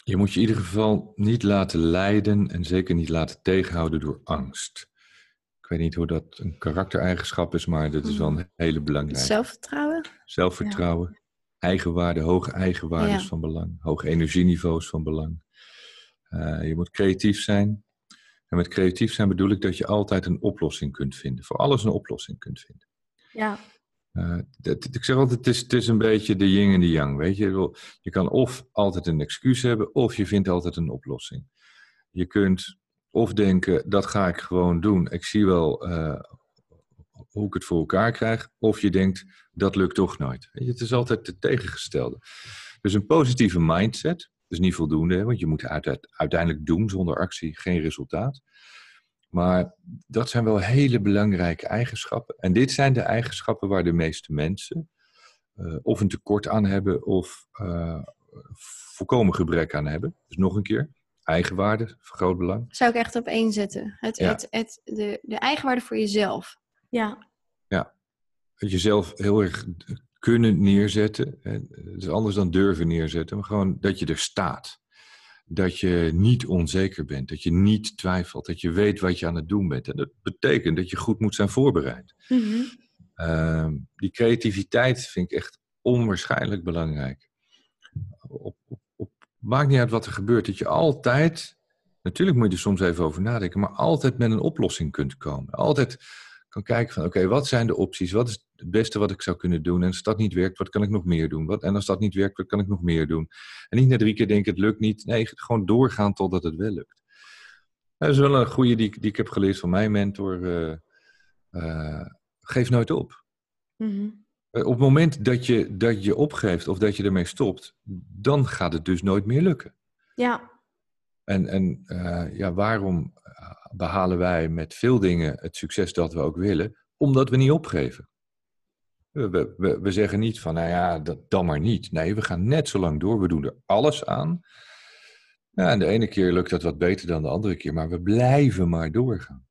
Je moet je in ieder geval niet laten leiden en zeker niet laten tegenhouden door angst. Ik weet niet hoe dat een karaktereigenschap is, maar dat is wel een hele belangrijke. Zelfvertrouwen? Zelfvertrouwen. Eigenwaarde, hoge eigenwaarde is van belang. Hoge energieniveaus van belang. Uh, je moet creatief zijn. En met creatief zijn bedoel ik dat je altijd een oplossing kunt vinden. Voor alles een oplossing kunt vinden. Ja. Uh, ik zeg altijd, het is, een beetje de yin en de yang. Weet je? je kan of altijd een excuus hebben, of je vindt altijd een oplossing. Je kunt of denken, dat ga ik gewoon doen. Ik zie wel uh, hoe ik het voor elkaar krijg. Of je denkt, dat lukt toch nooit. Weet je? Het is altijd het tegengestelde. Dus een positieve mindset, is niet voldoende, want je moet uiteindelijk doen zonder actie, geen resultaat. Maar dat zijn wel hele belangrijke eigenschappen. En dit zijn de eigenschappen waar de meeste mensen uh, of een tekort aan hebben of uh, volkomen gebrek aan hebben. Dus nog een keer, eigenwaarde, groot belang. Zou ik echt op één zetten. Het, het, het, de, de eigenwaarde voor jezelf. Ja. Ja. Het jezelf heel erg kunnen neerzetten. Het is anders dan durven neerzetten, maar gewoon dat je er staat dat je niet onzeker bent, dat je niet twijfelt, dat je weet wat je aan het doen bent. En dat betekent dat je goed moet zijn voorbereid. Mhm. Ehm, die creativiteit vind ik echt onwaarschijnlijk belangrijk. Op, op, op, maakt niet uit wat er gebeurt, dat je altijd, natuurlijk moet je er soms even over nadenken, maar altijd met een oplossing kunt komen. Altijd kan kijken van oké, wat zijn de opties? Wat is het beste wat ik zou kunnen doen? En als dat niet werkt, wat kan ik nog meer doen? Wat, en als dat niet werkt, wat kan ik nog meer doen? En niet na drie keer denken het lukt niet. Nee, gewoon doorgaan totdat het wel lukt. Dat is wel een goede die, die ik heb geleerd van mijn mentor. Uh, uh, geef nooit op. Mhm. Eh, op het moment dat je, dat je opgeeft of dat je ermee stopt, dan gaat het dus nooit meer lukken. Ja. En, en ja, waarom behalen wij met veel dingen het succes dat we ook willen, omdat we niet opgeven. We, we, we zeggen niet van, nou ja, dat, dan maar niet. Nee, we gaan net zo lang door. We doen er alles aan. Ja, en de ene keer lukt dat wat beter dan de andere keer, maar we blijven maar doorgaan.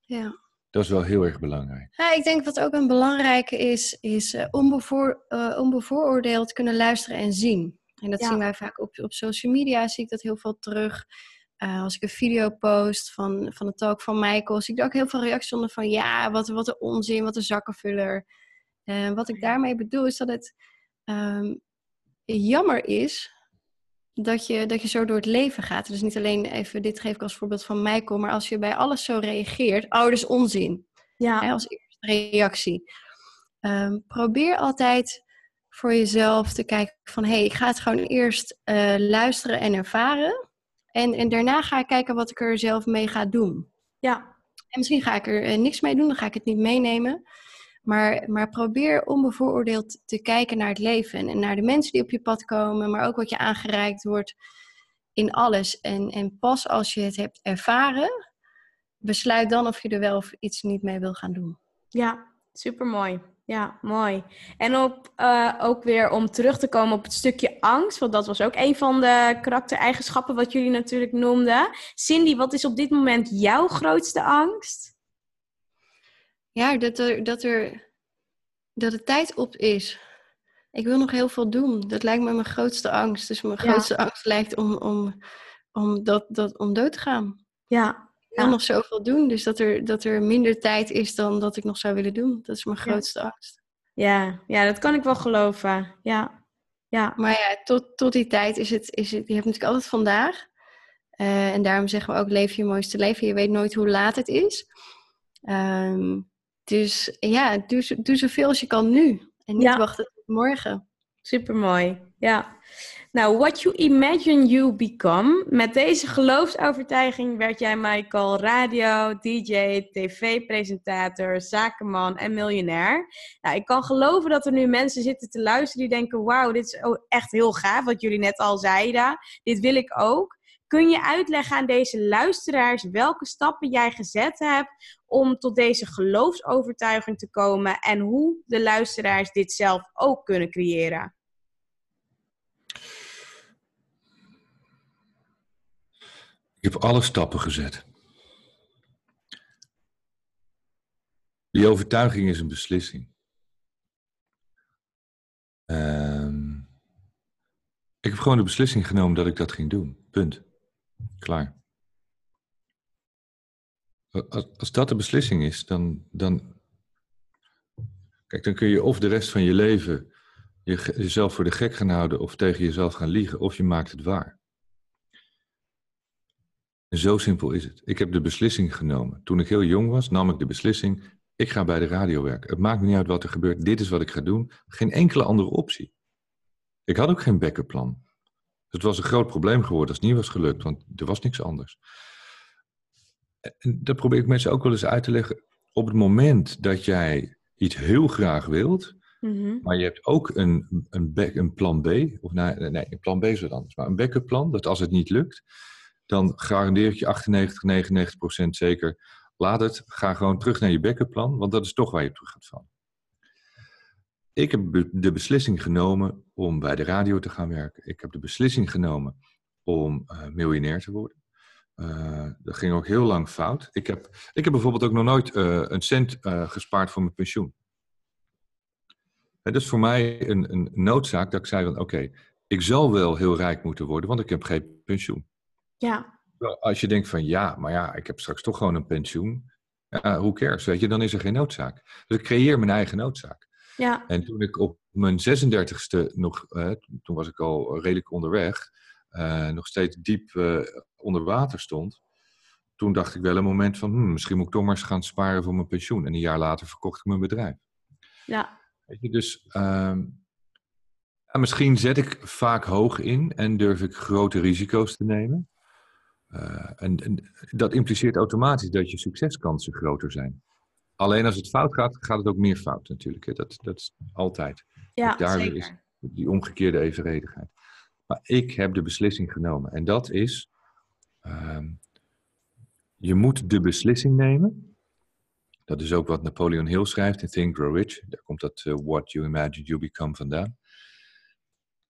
Ja. Dat is wel heel erg belangrijk. Ja, ik denk wat ook een belangrijke is, is uh, onbevoor, uh, onbevooroordeeld kunnen luisteren en zien. En dat zien wij vaak op, op social media, zie ik dat heel veel terug. Uh, als ik een video post van, van de talk van Michael, zie ik daar ook heel veel reacties onder van ja, wat, wat een onzin, wat een zakkenvuller. En wat ik daarmee bedoel is dat het um, jammer is dat je, dat je zo door het leven gaat. Dus niet alleen even, dit geef ik als voorbeeld van Michael, maar als je bij alles zo reageert, oh, dat is onzin. Ja. Hè, als eerste reactie. Um, probeer altijd voor jezelf te kijken van, hé, hey, ik ga het gewoon eerst uh, luisteren en ervaren. En, en daarna ga ik kijken wat ik er zelf mee ga doen. Ja. En misschien ga ik er uh, niks mee doen, dan ga ik het niet meenemen. Maar, maar probeer onbevooroordeeld te kijken naar het leven en naar de mensen die op je pad komen, maar ook wat je aangereikt wordt in alles. En, en pas als je het hebt ervaren, besluit dan of je er wel of iets niet mee wil gaan doen. Ja, super mooi. Ja, mooi. En op, uh, ook weer om terug te komen op het stukje angst, want dat was ook een van de karaktereigenschappen wat jullie natuurlijk noemden. Cindy, wat is op dit moment jouw grootste angst? Ja, dat er, dat er dat de tijd op is. Ik wil nog heel veel doen. Dat lijkt me mijn grootste angst. Dus mijn grootste angst lijkt om, om, om, dat, dat, om dood te gaan. Ja. Ik wil nog zoveel doen. Dus dat er, dat er minder tijd is dan dat ik nog zou willen doen. Dat is mijn grootste angst. Ja. ja, dat kan ik wel geloven. Ja. Ja. Maar ja, tot, tot die tijd is het, is het, je hebt natuurlijk altijd vandaag. Uh, en daarom zeggen we ook, leef je mooiste leven. Je weet nooit hoe laat het is. Um, dus ja, doe, doe zoveel als je kan nu. En niet wachten tot morgen. Supermooi, ja. Nou, what you imagine you become. Met deze geloofsovertuiging werd jij, Michael, radio, DJ, tv-presentator, zakenman en miljonair. Nou, ik kan geloven dat er nu mensen zitten te luisteren die denken: wauw, dit is echt heel gaaf, wat jullie net al zeiden. Dit wil ik ook. Kun je uitleggen aan deze luisteraars welke stappen jij gezet hebt om tot deze geloofsovertuiging te komen en hoe de luisteraars dit zelf ook kunnen creëren? Ik heb alle stappen gezet. Die overtuiging is een beslissing. Ehm, ik heb gewoon de beslissing genomen dat ik dat ging doen. Punt. Klaar. Als, dat de beslissing is, dan, dan. Kijk, dan kun je of de rest van je leven jezelf voor de gek gaan houden, of tegen jezelf gaan liegen, of je maakt het waar. Zo simpel is het. Ik heb de beslissing genomen. Toen ik heel jong was, nam ik de beslissing: ik ga bij de radio werken. Het maakt me niet uit wat er gebeurt, dit is wat ik ga doen. Geen enkele andere optie. Ik had ook geen backup plan. Het was een groot probleem geworden als het niet was gelukt, want er was niks anders. En dat probeer ik mensen ook wel eens uit te leggen. Op het moment dat jij iets heel graag wilt, mhm. maar je hebt ook een, een, een plan B, of nee, nee, een plan B is wat anders, maar een backup plan, dat als het niet lukt, dan garandeer ik je 98, 99 procent zeker, laat het, ga gewoon terug naar je backup plan, want dat is toch waar je terug gaat vallen. Ik heb de beslissing genomen om bij de radio te gaan werken. Ik heb de beslissing genomen om uh, miljonair te worden. Uh, dat ging ook heel lang fout. Ik heb, ik heb bijvoorbeeld ook nog nooit uh, een cent gespaard voor mijn pensioen. dat is voor mij een, een noodzaak dat ik zei van oké, ik zal wel heel rijk moeten worden, want ik heb geen pensioen. Ja. Als je denkt van ja, maar ja, ik heb straks toch gewoon een pensioen. Hoe cares, weet je, dan is er geen noodzaak. Dus ik creëer mijn eigen noodzaak. Ja. En toen ik op mijn 36e nog, uh, toen was ik al redelijk onderweg, uh, nog steeds diep uh, onder water stond. Toen dacht ik wel een moment van, hmm, misschien moet ik toch maar eens gaan sparen voor mijn pensioen. En een jaar later verkocht ik mijn bedrijf. Ja. Weet je, dus ehm, misschien zet ik vaak hoog in en durf ik grote risico's te nemen. En, en dat impliceert automatisch dat je succeskansen groter zijn. Alleen als het fout gaat, gaat het ook meer fout natuurlijk. Hè? Dat, dat is altijd. Ja, dus daar zeker. is die omgekeerde evenredigheid. Maar ik heb de beslissing genomen. En dat is, uh, je moet de beslissing nemen. Dat is ook wat Napoleon Hill schrijft in Think, Grow Rich. Daar komt dat uh, What You Imagine You Become vandaan.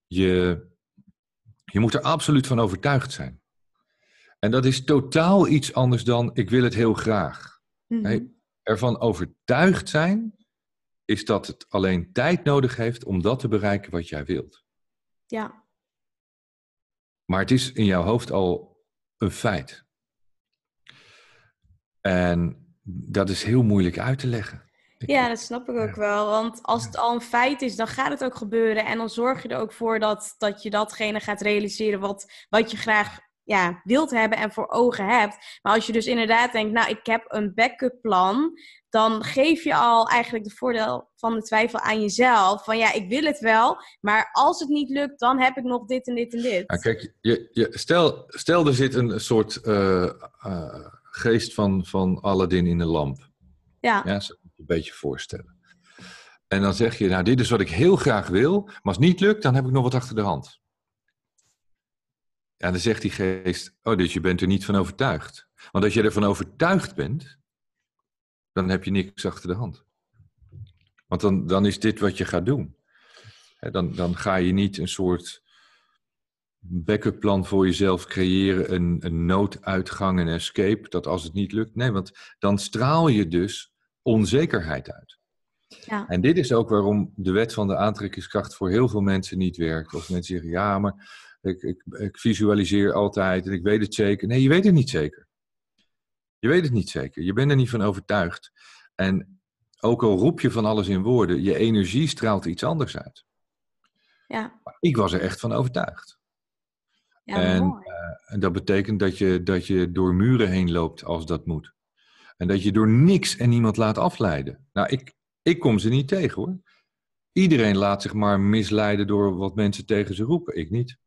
Je, je moet er absoluut van overtuigd zijn. En dat is totaal iets anders dan ik wil het heel graag. Mm -hmm ervan overtuigd zijn, is dat het alleen tijd nodig heeft om dat te bereiken wat jij wilt. Ja. Maar het is in jouw hoofd al een feit. En dat is heel moeilijk uit te leggen. ja, dat snap ik ook wel. Want als het al een feit is, dan gaat het ook gebeuren. En dan zorg je er ook voor dat, dat je datgene gaat realiseren wat, wat je graag ja, wilt hebben en voor ogen hebt. Maar als je dus inderdaad denkt, nou, ik heb een backup plan, dan geef je al eigenlijk de voordeel van de twijfel aan jezelf. Van ja, ik wil het wel, maar als het niet lukt, dan heb ik nog dit en dit en dit. Ja, kijk, je, je, stel, stel er zit een soort uh, uh, geest van, van Aladdin in een lamp. Ja. Ja, moet je een beetje voorstellen. En dan zeg je, nou, dit is wat ik heel graag wil, maar als het niet lukt, dan heb ik nog wat achter de hand. Ja, dan zegt die geest, oh, dus je bent er niet van overtuigd. Want als je ervan overtuigd bent, dan heb je niks achter de hand. Want dan, dan is dit wat je gaat doen. dan, dan ga je niet een soort backup plan voor jezelf creëren, een, een nooduitgang, een escape, dat als het niet lukt. Nee, want dan straal je dus onzekerheid uit. Ja. En dit is ook waarom de wet van de aantrekkingskracht voor heel veel mensen niet werkt. Of mensen zeggen, ja, maar ik, ik, ik visualiseer altijd en ik weet het zeker. Nee, je weet het niet zeker. Je weet het niet zeker. Je bent er niet van overtuigd. En ook al roep je van alles in woorden, je energie straalt iets anders uit. Ja. ik was er echt van overtuigd. Ja, en, uh, en dat betekent dat je, dat je door muren heen loopt als dat moet. En dat je door niks en niemand laat afleiden. Nou, ik, ik kom ze niet tegen hoor. Iedereen laat zich maar misleiden door wat mensen tegen ze roepen. Ik niet.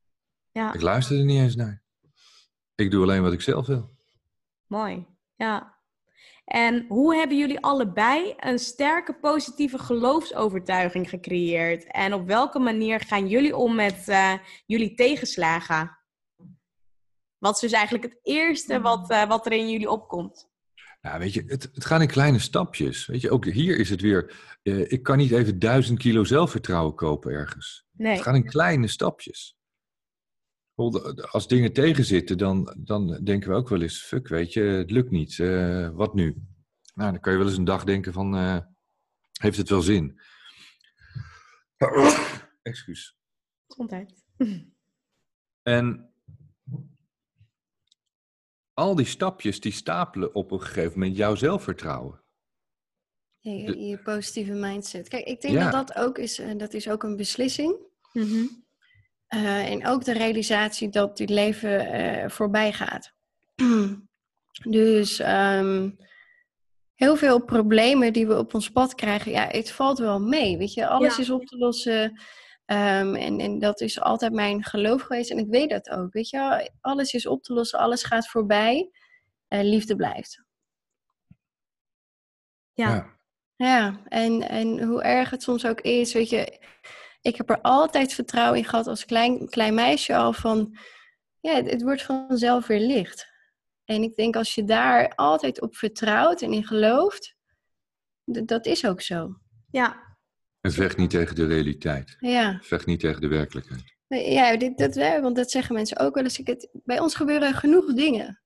Ja. Ik luister er niet eens naar. Ik doe alleen wat ik zelf wil. Mooi, ja. En hoe hebben jullie allebei een sterke positieve geloofsovertuiging gecreëerd? En op welke manier gaan jullie om met uh, jullie tegenslagen? Wat is dus eigenlijk het eerste wat, uh, wat er in jullie opkomt? Nou, weet je, het, het gaat in kleine stapjes. Weet je, ook hier is het weer. Uh, ik kan niet even duizend kilo zelfvertrouwen kopen ergens. Nee. Het gaat in kleine stapjes. Als dingen tegenzitten, dan, dan denken we ook wel eens: fuck, weet je, het lukt niet. Uh, wat nu? Nou, dan kan je wel eens een dag denken: van, uh, heeft het wel zin? Excuus. Gezondheid. En al die stapjes die stapelen op een gegeven moment jouw zelfvertrouwen. je, je, positieve mindset. Kijk, ik denk dat dat ook is, en dat is ook een beslissing. Mm en ook de realisatie dat dit leven uh, voorbij gaat. dus um, heel veel problemen die we op ons pad krijgen, ja, het valt wel mee. Weet je, alles is op te lossen. Um, en, en dat is altijd mijn geloof geweest. En ik weet dat ook. Weet je, alles is op te lossen, alles gaat voorbij. Uh, liefde blijft. Ja. ja. Ja, en, en hoe erg het soms ook is, weet je, ik heb er altijd vertrouwen in gehad als klein, klein meisje al van, ja, het, het wordt vanzelf weer licht. En ik denk als je daar altijd op vertrouwt en in gelooft, dat is ook zo. Ja, en vecht niet tegen de realiteit. Ja. Vecht niet tegen de werkelijkheid. Ja, dit, dat, want dat zeggen mensen ook wel eens. Het, bij ons gebeuren genoeg dingen.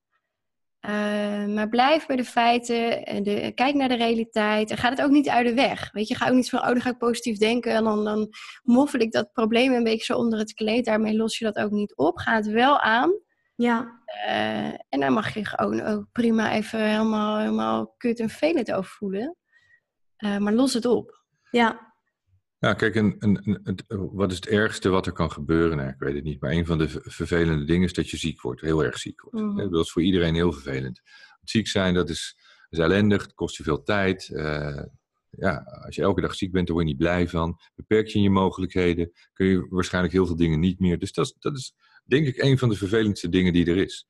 Uh, maar blijf bij de feiten en de, kijk naar de realiteit. En ga het ook niet uit de weg. Weet je, ga ook niet van, oh, dan ga ik positief denken. En dan, dan moffel ik dat probleem een beetje zo onder het kleed. Daarmee los je dat ook niet op. Ga het wel aan. Ja. Uh, en dan mag je gewoon ook prima even helemaal, helemaal kut en velend over voelen. Uh, maar los het op. Ja. Ja, kijk, een, een, een, wat is het ergste wat er kan gebeuren? Nou, ik weet het niet, maar een van de vervelende dingen is dat je ziek wordt, heel erg ziek wordt. Mm. Dat is voor iedereen heel vervelend. Ziek zijn, dat is, is ellendig, het kost je veel tijd. Uh, ja, als je elke dag ziek bent, dan word je niet blij van. Beperk je in je mogelijkheden, kun je waarschijnlijk heel veel dingen niet meer. Dus dat is, dat is denk ik een van de vervelendste dingen die er is.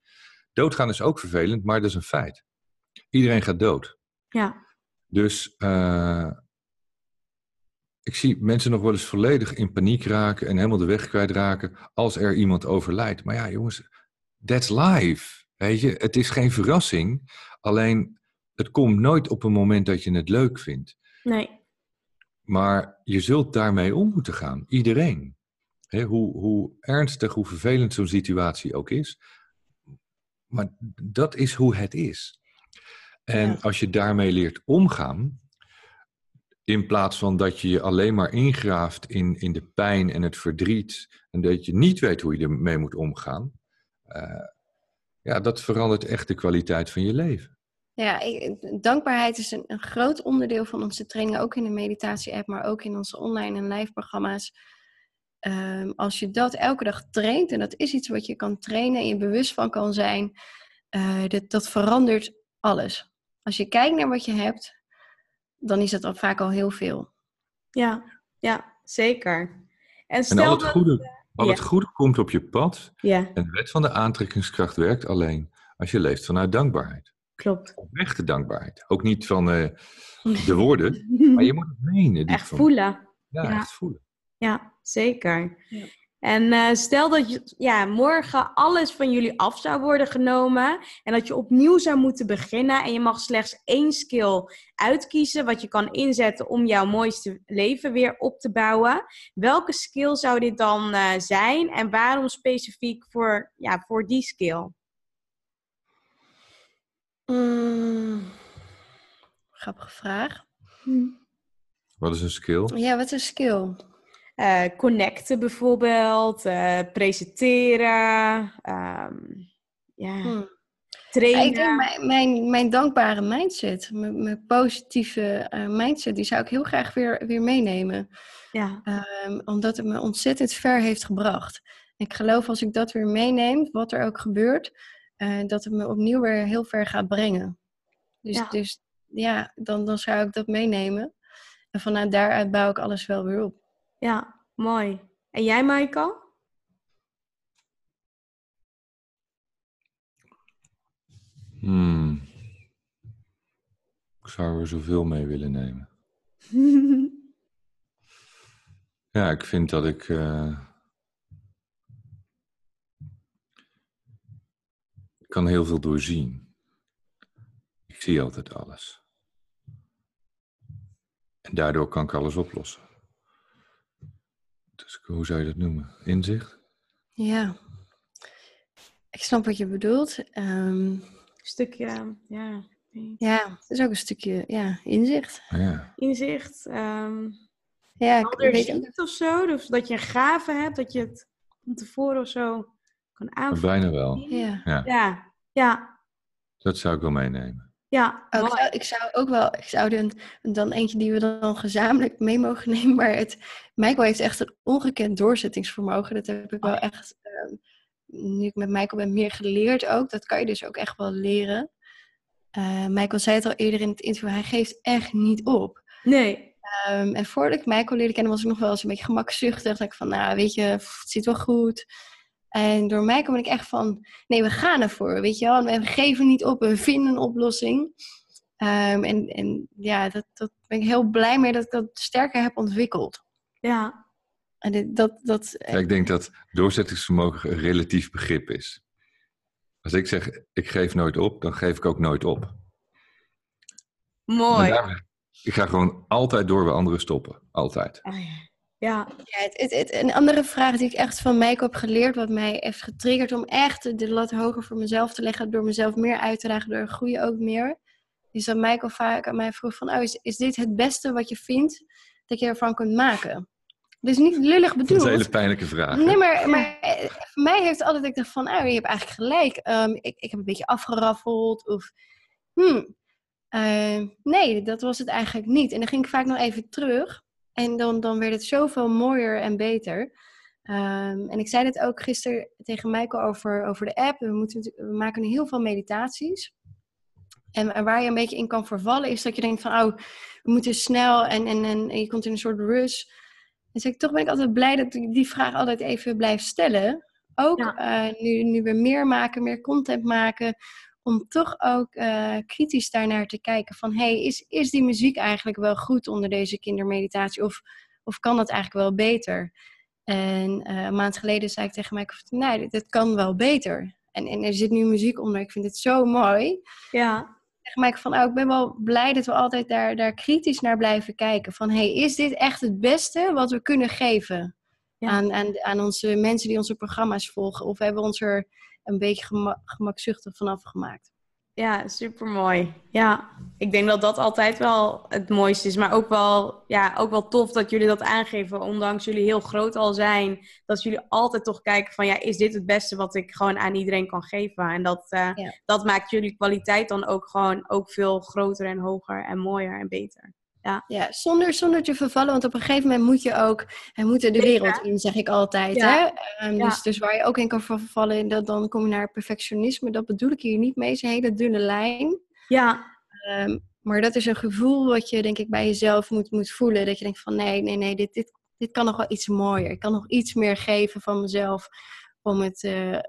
Doodgaan is ook vervelend, maar dat is een feit. Iedereen gaat dood. Ja. Dus uh, ik zie mensen nog wel eens volledig in paniek raken en helemaal de weg kwijtraken als er iemand overlijdt. Maar ja, jongens, that's life. Weet je, het is geen verrassing. Alleen, het komt nooit op een moment dat je het leuk vindt. Nee. Maar je zult daarmee om moeten gaan. Iedereen. hoe, hoe ernstig, hoe vervelend zo'n situatie ook is. Maar dat is hoe het is. En als je daarmee leert omgaan, in plaats van dat je je alleen maar ingraaft in, in de pijn en het verdriet. En dat je niet weet hoe je ermee moet omgaan. Uh, ja, dat verandert echt de kwaliteit van je leven. Ja, dankbaarheid is een, een groot onderdeel van onze training. Ook in de meditatie-app, maar ook in onze online en live programma's. Um, als je dat elke dag traint, en dat is iets wat je kan trainen en je bewust van kan zijn, uh, dat, dat verandert alles. Als je kijkt naar wat je hebt, dan is het al vaak al heel veel. Ja, ja zeker. En, stel en al het, goede, al het goede komt op je pad. Ja. En de wet van de aantrekkingskracht werkt alleen als je leeft vanuit dankbaarheid. Klopt. Echte dankbaarheid. Ook niet van uh, de woorden, maar je moet het menen. Echt voelen. Ja, echt voelen. Ja, zeker. Ja. En uh, stel dat je, ja, morgen alles van jullie af zou worden genomen en dat je opnieuw zou moeten beginnen en je mag slechts één skill uitkiezen wat je kan inzetten om jouw mooiste leven weer op te bouwen. Welke skill zou dit dan uh, zijn en waarom specifiek voor, ja, voor die skill? Mm, grappige vraag. Hm. Wat is een skill? Ja, wat is een skill? Uh, connecten bijvoorbeeld, uh, presenteren, um, ja, hmm. trainen. ik denk mijn, mijn, mijn, dankbare mindset, mijn, mijn positieve uh, mindset, die zou ik heel graag weer, weer meenemen. Ja. Um, omdat het me ontzettend ver heeft gebracht. Ik geloof als ik dat weer meeneem, wat er ook gebeurt, dat het me opnieuw weer heel ver gaat brengen. Dus ja, dus, ja dan, dan zou ik dat meenemen. En vanuit daaruit bouw ik alles wel weer op. Ja, mooi. En jij, Michael? Hmm. Ik zou er zoveel mee willen nemen. ja, ik vind dat ik. Uh... Ik kan heel veel doorzien. Ik zie altijd alles. En daardoor kan ik alles oplossen. Dus hoe zou je dat noemen? Inzicht? Ja, ik snap wat je bedoelt. Um, stukje, ja. Ja, het is ook een stukje ja, inzicht. Ja. Inzicht. Um, ja, ik weet het of zo. Dus dat je een gave hebt, dat je het van tevoren of zo kan aanvoelen. Bijna wel. Ja. ja. ja. ja. Dat zou ik wel meenemen. Ja, oh, ik, zou, ik, zou, ook wel, ik zou dan, dan eentje die we dan gezamenlijk mee mogen nemen. Maar het, Michael heeft echt een ongekend doorzettingsvermogen. Dat heb ik wel echt, uh, nu ik met Michael ben, meer geleerd ook. Dat kan je dus ook echt wel leren. Uh, Michael zei het al eerder in het interview, hij geeft echt niet op. Nee. Um, en voordat ik Michael leerde kennen, was ik nog wel eens een beetje gemakzuchtig. Dacht ik van, nou weet je, het zit wel goed. En door mij kom ik echt van, nee, we gaan ervoor, weet je wel. We geven niet op, we vinden een oplossing. Um, en, en ja, dat, dat ben ik heel blij mee dat ik dat sterker heb ontwikkeld. Ja. En dit, dat, dat, ja, ik denk dat doorzettingsvermogen een relatief begrip is. Als ik zeg, ik geef nooit op, dan geef ik ook nooit op. Mooi. ik ga gewoon altijd door bij anderen stoppen. Altijd. Oh ja. Ja. ja het, het, een andere vraag die ik echt van mij heb geleerd, wat mij heeft getriggerd om echt de lat hoger voor mezelf te leggen, door mezelf meer uit te dragen, door groeien ook meer, is dat Michael vaak aan mij vroeg van, oh, is, is dit het beste wat je vindt dat je ervan kunt maken? Dus niet lullig bedoeld. Dat is een hele pijnlijke vraag. Nee, maar, maar eh, voor mij heeft altijd ik dacht van, oh, je hebt eigenlijk gelijk. Um, ik, ik heb een beetje afgeraffeld of, hmm, uh, nee, dat was het eigenlijk niet. En dan ging ik vaak nog even terug. En dan, dan werd het zoveel mooier en beter. Um, en ik zei het ook gisteren tegen Michael over, over de app. We, moeten, we maken nu heel veel meditaties. En, waar je een beetje in kan vervallen is dat je denkt van... oh, we moeten snel en, en, en, je komt in een soort rush. En zeg ik, toch ben ik altijd blij dat ik die vraag altijd even blijf stellen. Ook uh, nu, nu we meer maken, meer content maken om toch ook uh, kritisch daarnaar te kijken van hey, is, is die muziek eigenlijk wel goed onder deze kindermeditatie of, of kan dat eigenlijk wel beter? En uh, een maand geleden zei ik tegen mij, nee, dit, kan wel beter. En, en er zit nu muziek onder, ik vind het zo mooi. Ja. Zeg mij van, oh, ik ben wel blij dat we altijd daar, daar kritisch naar blijven kijken. Van, hey, is dit echt het beste wat we kunnen geven aan, aan, aan onze mensen die onze programma's volgen? Of hebben we ons er een beetje gemak, gemakzuchtig vanaf gemaakt. Ja, super mooi. Ja, ik denk dat dat altijd wel het mooiste is. Maar ook wel, ja, ook wel tof dat jullie dat aangeven. Ondanks jullie heel groot al zijn. Dat jullie altijd toch kijken van ja, is dit het beste wat ik gewoon aan iedereen kan geven? En dat, uh, dat maakt jullie kwaliteit dan ook gewoon ook veel groter en hoger en mooier en beter. Ja, ja zonder, zonder te vervallen, want op een gegeven moment moet je ook, en moeten de wereld in, zeg ik altijd. Hè? Um, dus, dus waar je ook in kan vervallen, dat, dan kom je naar perfectionisme. Dat bedoel ik hier niet mee, is een hele dunne lijn. Ja. Um, maar dat is een gevoel wat je, denk ik, bij jezelf moet, moet voelen. Dat je denkt van, nee, nee, nee, dit, dit, dit kan nog wel iets mooier. Ik kan nog iets meer geven van mezelf om het, uh,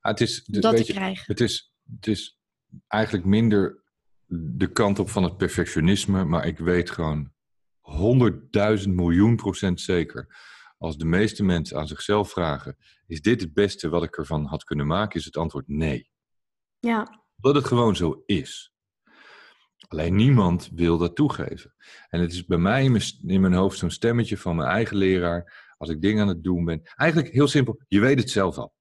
het is, dat te krijgen. Het is, het is eigenlijk minder de kant op van het perfectionisme, maar ik weet gewoon honderdduizend miljoen procent zeker. als de meeste mensen aan zichzelf vragen: is dit het beste wat ik ervan had kunnen maken? Is het antwoord nee. Ja. Dat het gewoon zo is. Alleen niemand wil dat toegeven. En het is bij mij in mijn, hoofd zo'n stemmetje van mijn eigen leraar. Als ik dingen aan het doen ben. Eigenlijk heel simpel, je weet het zelf al.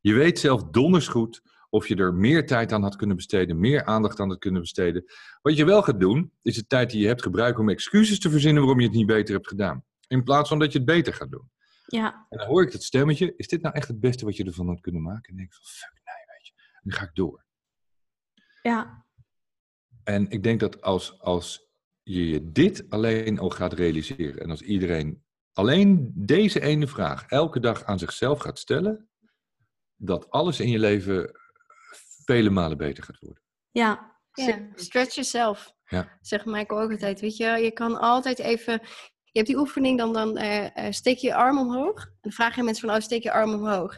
Je weet zelf donders goed of je er meer tijd aan had kunnen besteden, meer aandacht aan had kunnen besteden. Wat je wel gaat doen, is de tijd die je hebt gebruiken om excuses te verzinnen waarom je het niet beter hebt gedaan. In plaats van dat je het beter gaat doen. Ja. En dan hoor ik dat stemmetje, is dit nou echt het beste wat je ervan had kunnen maken? En denk ik van, fuck nee, weet je. En dan ga ik door. Ja. En ik denk dat als, als je je dit alleen al gaat realiseren en als iedereen alleen deze ene vraag elke dag aan zichzelf gaat stellen, dat alles in je leven vele malen beter gaat worden. Ja. ja. Stretch yourself. Ja. Zegt Michael ook altijd. Weet je, je kan altijd even. Je hebt die oefening, dan, dan uh, steek je je arm omhoog. En dan vraag je mensen van, oh, steek je arm omhoog.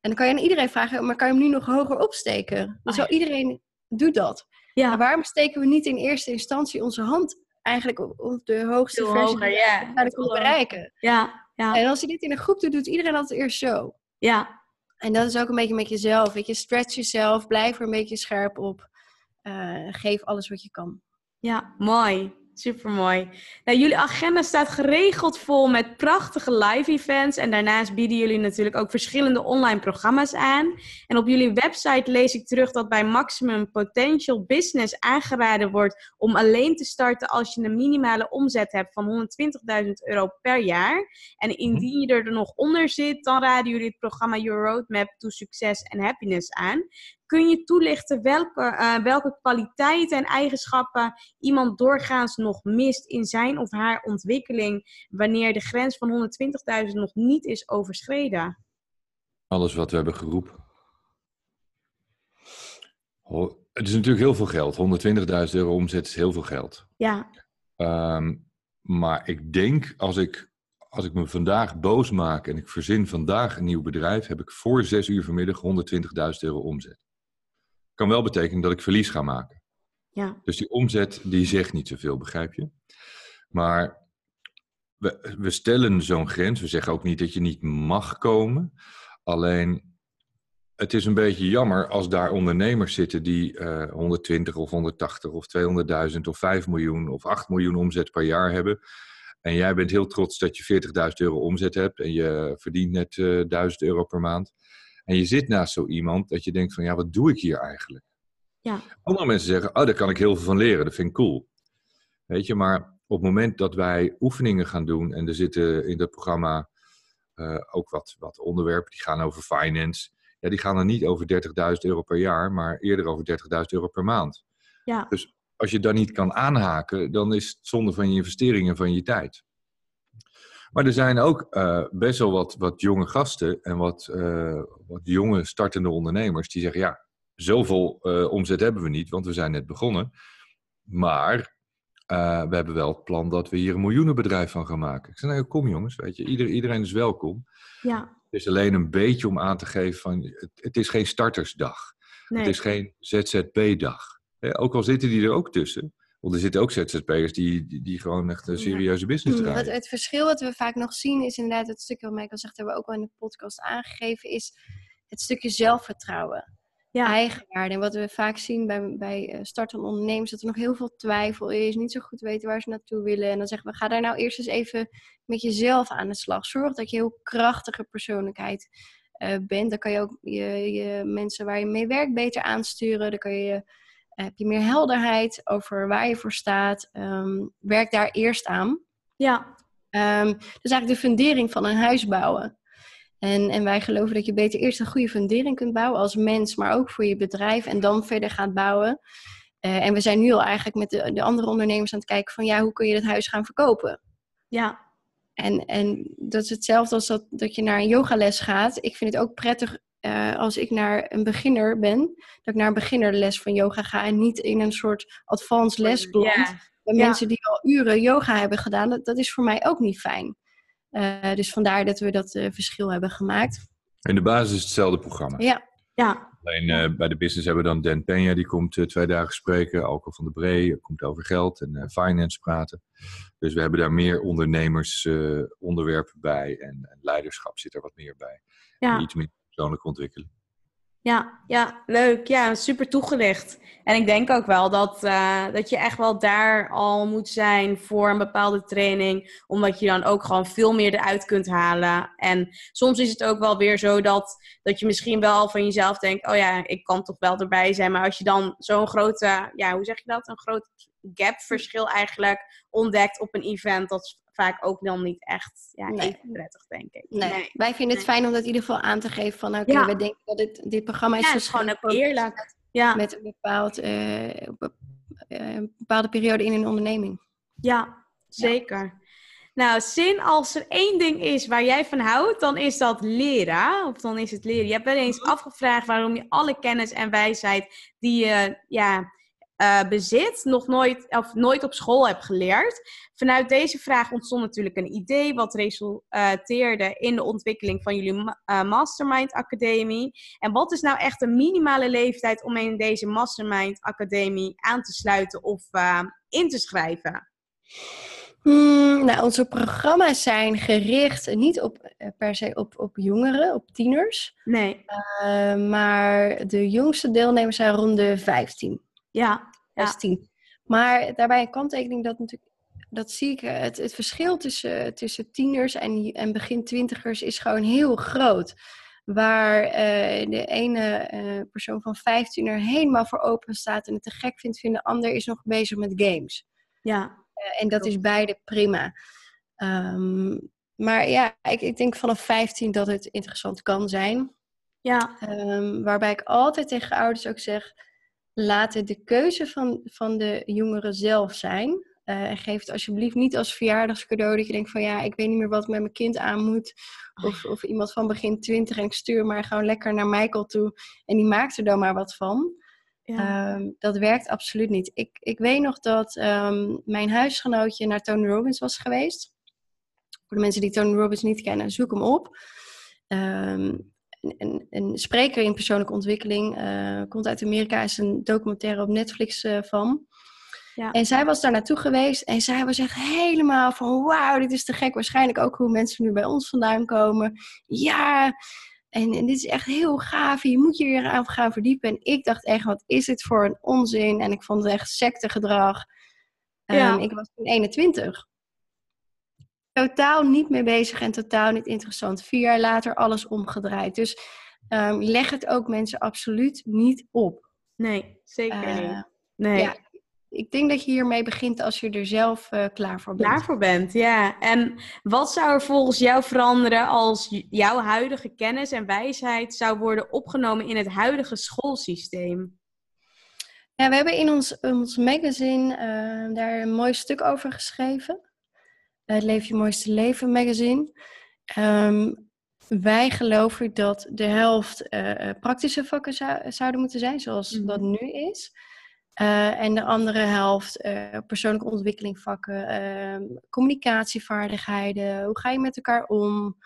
En dan kan je aan iedereen vragen, maar kan je hem nu nog hoger opsteken? Dus oh, ja. iedereen doet dat. Ja. Maar waarom steken we niet in eerste instantie onze hand eigenlijk op de hoogste Veel versie ja. die we kunnen bereiken? Ja, ja. En als je dit in een groep doet, doet iedereen altijd eerst zo. Ja. En dat is ook een beetje met jezelf. Weet je, stretch jezelf, blijf er een beetje scherp op. Uh, geef alles wat je kan. Ja, mooi. Super mooi. Nou, jullie agenda staat geregeld vol met prachtige live events. En daarnaast bieden jullie natuurlijk ook verschillende online programma's aan. En op jullie website lees ik terug dat bij Maximum Potential Business aangeraden wordt om alleen te starten als je een minimale omzet hebt van 120.000 euro per jaar. En indien je er nog onder zit, dan raden jullie het programma Your Roadmap to Success and Happiness aan. Kun je toelichten welke, uh, welke kwaliteiten en eigenschappen iemand doorgaans nog mist in zijn of haar ontwikkeling wanneer de grens van 120.000 nog niet is overschreden? Alles wat we hebben geroepen. Het is natuurlijk heel veel geld. 120.000 euro omzet is heel veel geld. Ja. Um, maar ik denk als ik, als ik me vandaag boos maak en ik verzin vandaag een nieuw bedrijf, heb ik voor zes uur vanmiddag 120.000 euro omzet kan wel betekenen dat ik verlies ga maken. Ja. Dus die omzet die zegt niet zoveel, begrijp je? Maar we, we stellen zo'n grens. We zeggen ook niet dat je niet mag komen. Alleen het is een beetje jammer als daar ondernemers zitten die uh, 120 of 180 of 200.000 of 5 miljoen of 8 miljoen omzet per jaar hebben. En jij bent heel trots dat je 40.000 euro omzet hebt en je verdient net uh, eh, 1000 euro per maand. En je zit naast zo iemand dat je denkt van ja, wat doe ik hier eigenlijk? Ja. Andere mensen zeggen, oh, daar kan ik heel veel van leren, dat vind ik cool. Weet je, maar op het moment dat wij oefeningen gaan doen en er zitten in dat programma uh, ook wat, wat onderwerpen die gaan over finance. Ja, die gaan dan niet over 30.000 euro per jaar, maar eerder over 30.000 euro per maand. Ja. Dus als je daar niet kan aanhaken, dan is het zonde van je investeringen en van je tijd. Maar er zijn ook uh, best wel wat, wat jonge gasten en wat, uh, wat jonge startende ondernemers die zeggen: Ja, zoveel uh, omzet hebben we niet, want we zijn net begonnen. Maar we hebben wel het plan dat we hier een miljoenenbedrijf van gaan maken. Ik zeg: Nou, kom jongens, weet je, Ieder, iedereen is welkom. Ja. Het is alleen een beetje om aan te geven: van, het, het is geen startersdag. Nee. Het is geen ZZP-dag. Ook al zitten die er ook tussen. Want er zitten ook ZZP'ers die, die, die, gewoon echt een serieuze business mm, draaien. Het, het, verschil wat we vaak nog zien is inderdaad het stukje wat Michael zegt, hebben we ook al in de podcast aangegeven, is het stukje zelfvertrouwen. Ja. Eigenwaarde. En wat we vaak zien bij, bij eh, startende ondernemers, dat er nog heel veel twijfel is, niet zo goed weten waar ze naartoe willen. En dan zeggen we, ga daar nou eerst eens even met jezelf aan de slag. Zorg dat je heel krachtige persoonlijkheid uh, bent. Dan kan je ook je, je mensen waar je mee werkt beter aansturen. Dan kan je heb je meer helderheid over waar je voor staat. Ehm, werk daar eerst aan. Ja. Um, dus eigenlijk de fundering van een huis bouwen. En, en wij geloven dat je beter eerst een goede fundering kunt bouwen als mens, maar ook voor je bedrijf en dan verder gaat bouwen. Uh, en we zijn nu al eigenlijk met de, de andere ondernemers aan het kijken van ja, hoe kun je dat huis gaan verkopen? Ja. En, en dat is hetzelfde als dat, dat je naar een yogales gaat. Ik vind het ook prettig uh, als ik naar een beginner ben, dat ik naar een beginnerles van yoga ga en niet in een soort advanced les beland. Yeah. Bij ja. mensen die al uren yoga hebben gedaan, dat, dat is voor mij ook niet fijn. Uh, dus vandaar dat we dat uh, verschil hebben gemaakt. In de basis is hetzelfde programma. Ja. Ja. Alleen bij de business hebben we dan Dan Peña, die komt twee dagen spreken. Alco van de Bree, komt over geld en finance praten. Dus we hebben daar meer ondernemersonderwerpen bij. En, en, leiderschap zit er wat meer bij. Ja. En iets meer persoonlijk ontwikkelen. Ja, ja, leuk. Ja, super toegelicht. En ik denk ook wel dat, uh, dat je echt wel daar al moet zijn voor een bepaalde training. Omdat je dan ook gewoon veel meer eruit kunt halen. En soms is het ook wel weer zo dat, dat je misschien wel van jezelf denkt: oh ja, ik kan toch wel erbij zijn. Maar als je dan zo'n grote, ja, hoe zeg je dat? Een groot gap-verschil eigenlijk ontdekt op een event. Dat vaak ook dan niet echt ja, nee. even prettig, denk ik. Nee. Wij vinden het fijn om dat in ieder geval aan te geven van oké, okay, we denken dat dit, dit programma is, ja, is gewoon ook eerlijk. Ja. Met een, bepaald, uh, een bepaalde periode in een onderneming. Ja, zeker. Nou, Sin, als er één ding is waar jij van houdt, dan is dat leren. Of dan is het leren. Je hebt wel eens mhm. afgevraagd waarom je alle kennis en wijsheid die je ja, uh, bezit, nog nooit, of nooit op school heb geleerd. Vanuit deze vraag ontstond natuurlijk een idee wat resulteerde in de ontwikkeling van jullie uh, Mastermind Academie. En wat is nou echt een minimale leeftijd om in deze Mastermind Academie aan te sluiten of uh, in te schrijven? Hmm, nou, onze programma's zijn gericht niet op, per se op, op jongeren, op tieners. Nee. maar de jongste deelnemers zijn rond de 15. Ja. ja. 10. Maar daarbij een kanttekening dat natuurlijk dat zie ik. Het, het verschil tussen, tussen tieners en, en begin twintigers is gewoon heel groot. Waar uh, de ene uh, persoon van 15 er helemaal voor open staat en het te gek vindt, vindt de ander is nog bezig met games. Ja. Uh, en dat is beide prima. Um, maar ja, ik, ik denk vanaf 15 dat het interessant kan zijn. Ja. Um, waarbij ik altijd tegen ouders ook zeg laat het de keuze van, van de jongeren zelf zijn. Uh, en geef het alsjeblieft niet als verjaardagscadeau dat je denkt van ja, ik weet niet meer wat met mijn kind aan moet. Of, of iemand van begin twintig en ik stuur maar gewoon lekker naar Michael toe en die maakt er dan maar wat van. Ja. Um, dat werkt absoluut niet. Ik, ik weet nog dat um, mijn huisgenootje naar Tony Robbins was geweest. Voor de mensen die Tony Robbins niet kennen, zoek hem op. Um, een, een, spreker in persoonlijke ontwikkeling. Uh, komt uit Amerika, is een documentaire op Netflix uh, van. Ja. En zij was daar naartoe geweest en zij was echt helemaal van wauw, dit is te gek. Waarschijnlijk ook hoe mensen nu bij ons vandaan komen. Ja, en, en dit is echt heel gaaf. Je moet je weer aan gaan verdiepen. En ik dacht echt, wat is dit voor een onzin? En ik vond het echt sectegedrag. Ja. Um, ik was toen 21 totaal niet mee bezig en totaal niet interessant. Vier jaar later alles omgedraaid. Dus um, leg het ook mensen absoluut niet op. Nee, zeker uh, niet. Nee. Ja, ik denk dat je hiermee begint als je er zelf uh, klaar voor bent. Klaar voor bent, ja. En wat zou er volgens jou veranderen als jouw huidige kennis en wijsheid zou worden opgenomen in het huidige schoolsysteem? Ja, we hebben in ons, ons magazine uh, daar een mooi stuk over geschreven het Leef je mooiste leven magazine. Um, wij geloven dat de helft uh, praktische vakken zou, zouden moeten zijn, zoals mm dat nu is. Uh, en de andere helft uh, persoonlijke ontwikkeling vakken, ehm, communicatievaardigheden, hoe ga je met elkaar om,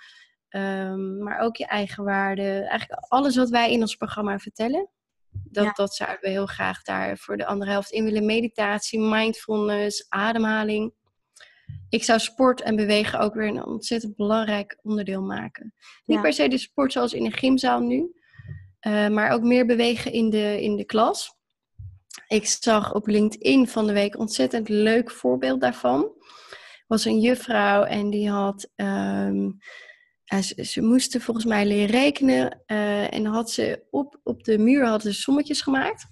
um, maar ook je eigen waarde. Eigenlijk alles wat wij in ons programma vertellen, dat, ja. dat zouden we heel graag daar voor de andere helft in willen. Meditatie, mindfulness, ademhaling ik zou sport en bewegen ook weer een ontzettend belangrijk onderdeel maken. Niet per se de sport zoals in een gymzaal nu, uh, maar ook meer bewegen in de, in de klas. Ik zag op LinkedIn van de week ontzettend leuk voorbeeld daarvan. was een juffrouw en die had. Um, ze, ze, moesten volgens mij leren rekenen. Uh, en had ze op, op de muur hadden ze sommetjes gemaakt.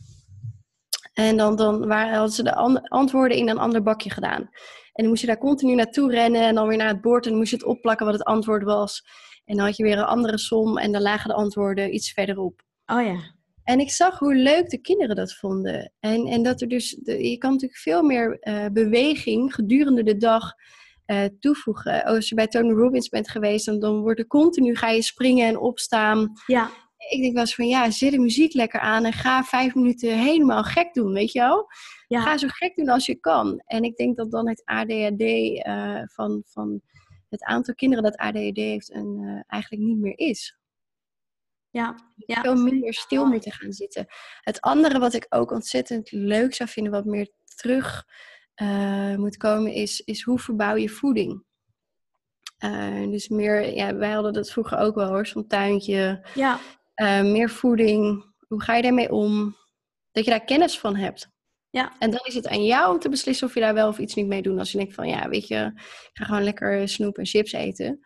En dan, dan waren, hadden ze de antwoorden in een ander bakje gedaan. En dan moest je daar continu naartoe rennen en dan weer naar het bord en dan moest je het opplakken wat het antwoord was. En dan had je weer een andere som en dan lagen de antwoorden iets verderop. Oh ja. En ik zag hoe leuk de kinderen dat vonden. En, en dat er dus, je kan natuurlijk veel meer uh, beweging gedurende de dag uh, toevoegen. Als je bij Tony Robbins bent geweest, dan, dan wordt er continu, ga je springen en opstaan. Ja. Ik denk wel eens van, ja, zet de muziek lekker aan en ga vijf minuten helemaal gek doen, weet je wel? Ja. Ga zo gek doen als je kan. En ik denk dat dan het ADHD uh, eh, van, van het aantal kinderen dat ADHD heeft een, uh, eigenlijk niet meer is. Ja. ja. Veel minder stil moeten gaan zitten. Het andere wat ik ook ontzettend leuk zou vinden, wat meer terug uh, moet komen, is, is hoe verbouw je voeding? Uh, dus meer, ja, wij hadden dat vroeger ook wel hoor, zo'n tuintje. Ja. Uh, meer voeding. Hoe ga je daarmee om? Dat je daar kennis van hebt. Ja. En dan is het aan jou om te beslissen of je daar wel of iets niet mee doet. Als je denkt van, ja, weet je, ik ga gewoon lekker snoep en chips eten.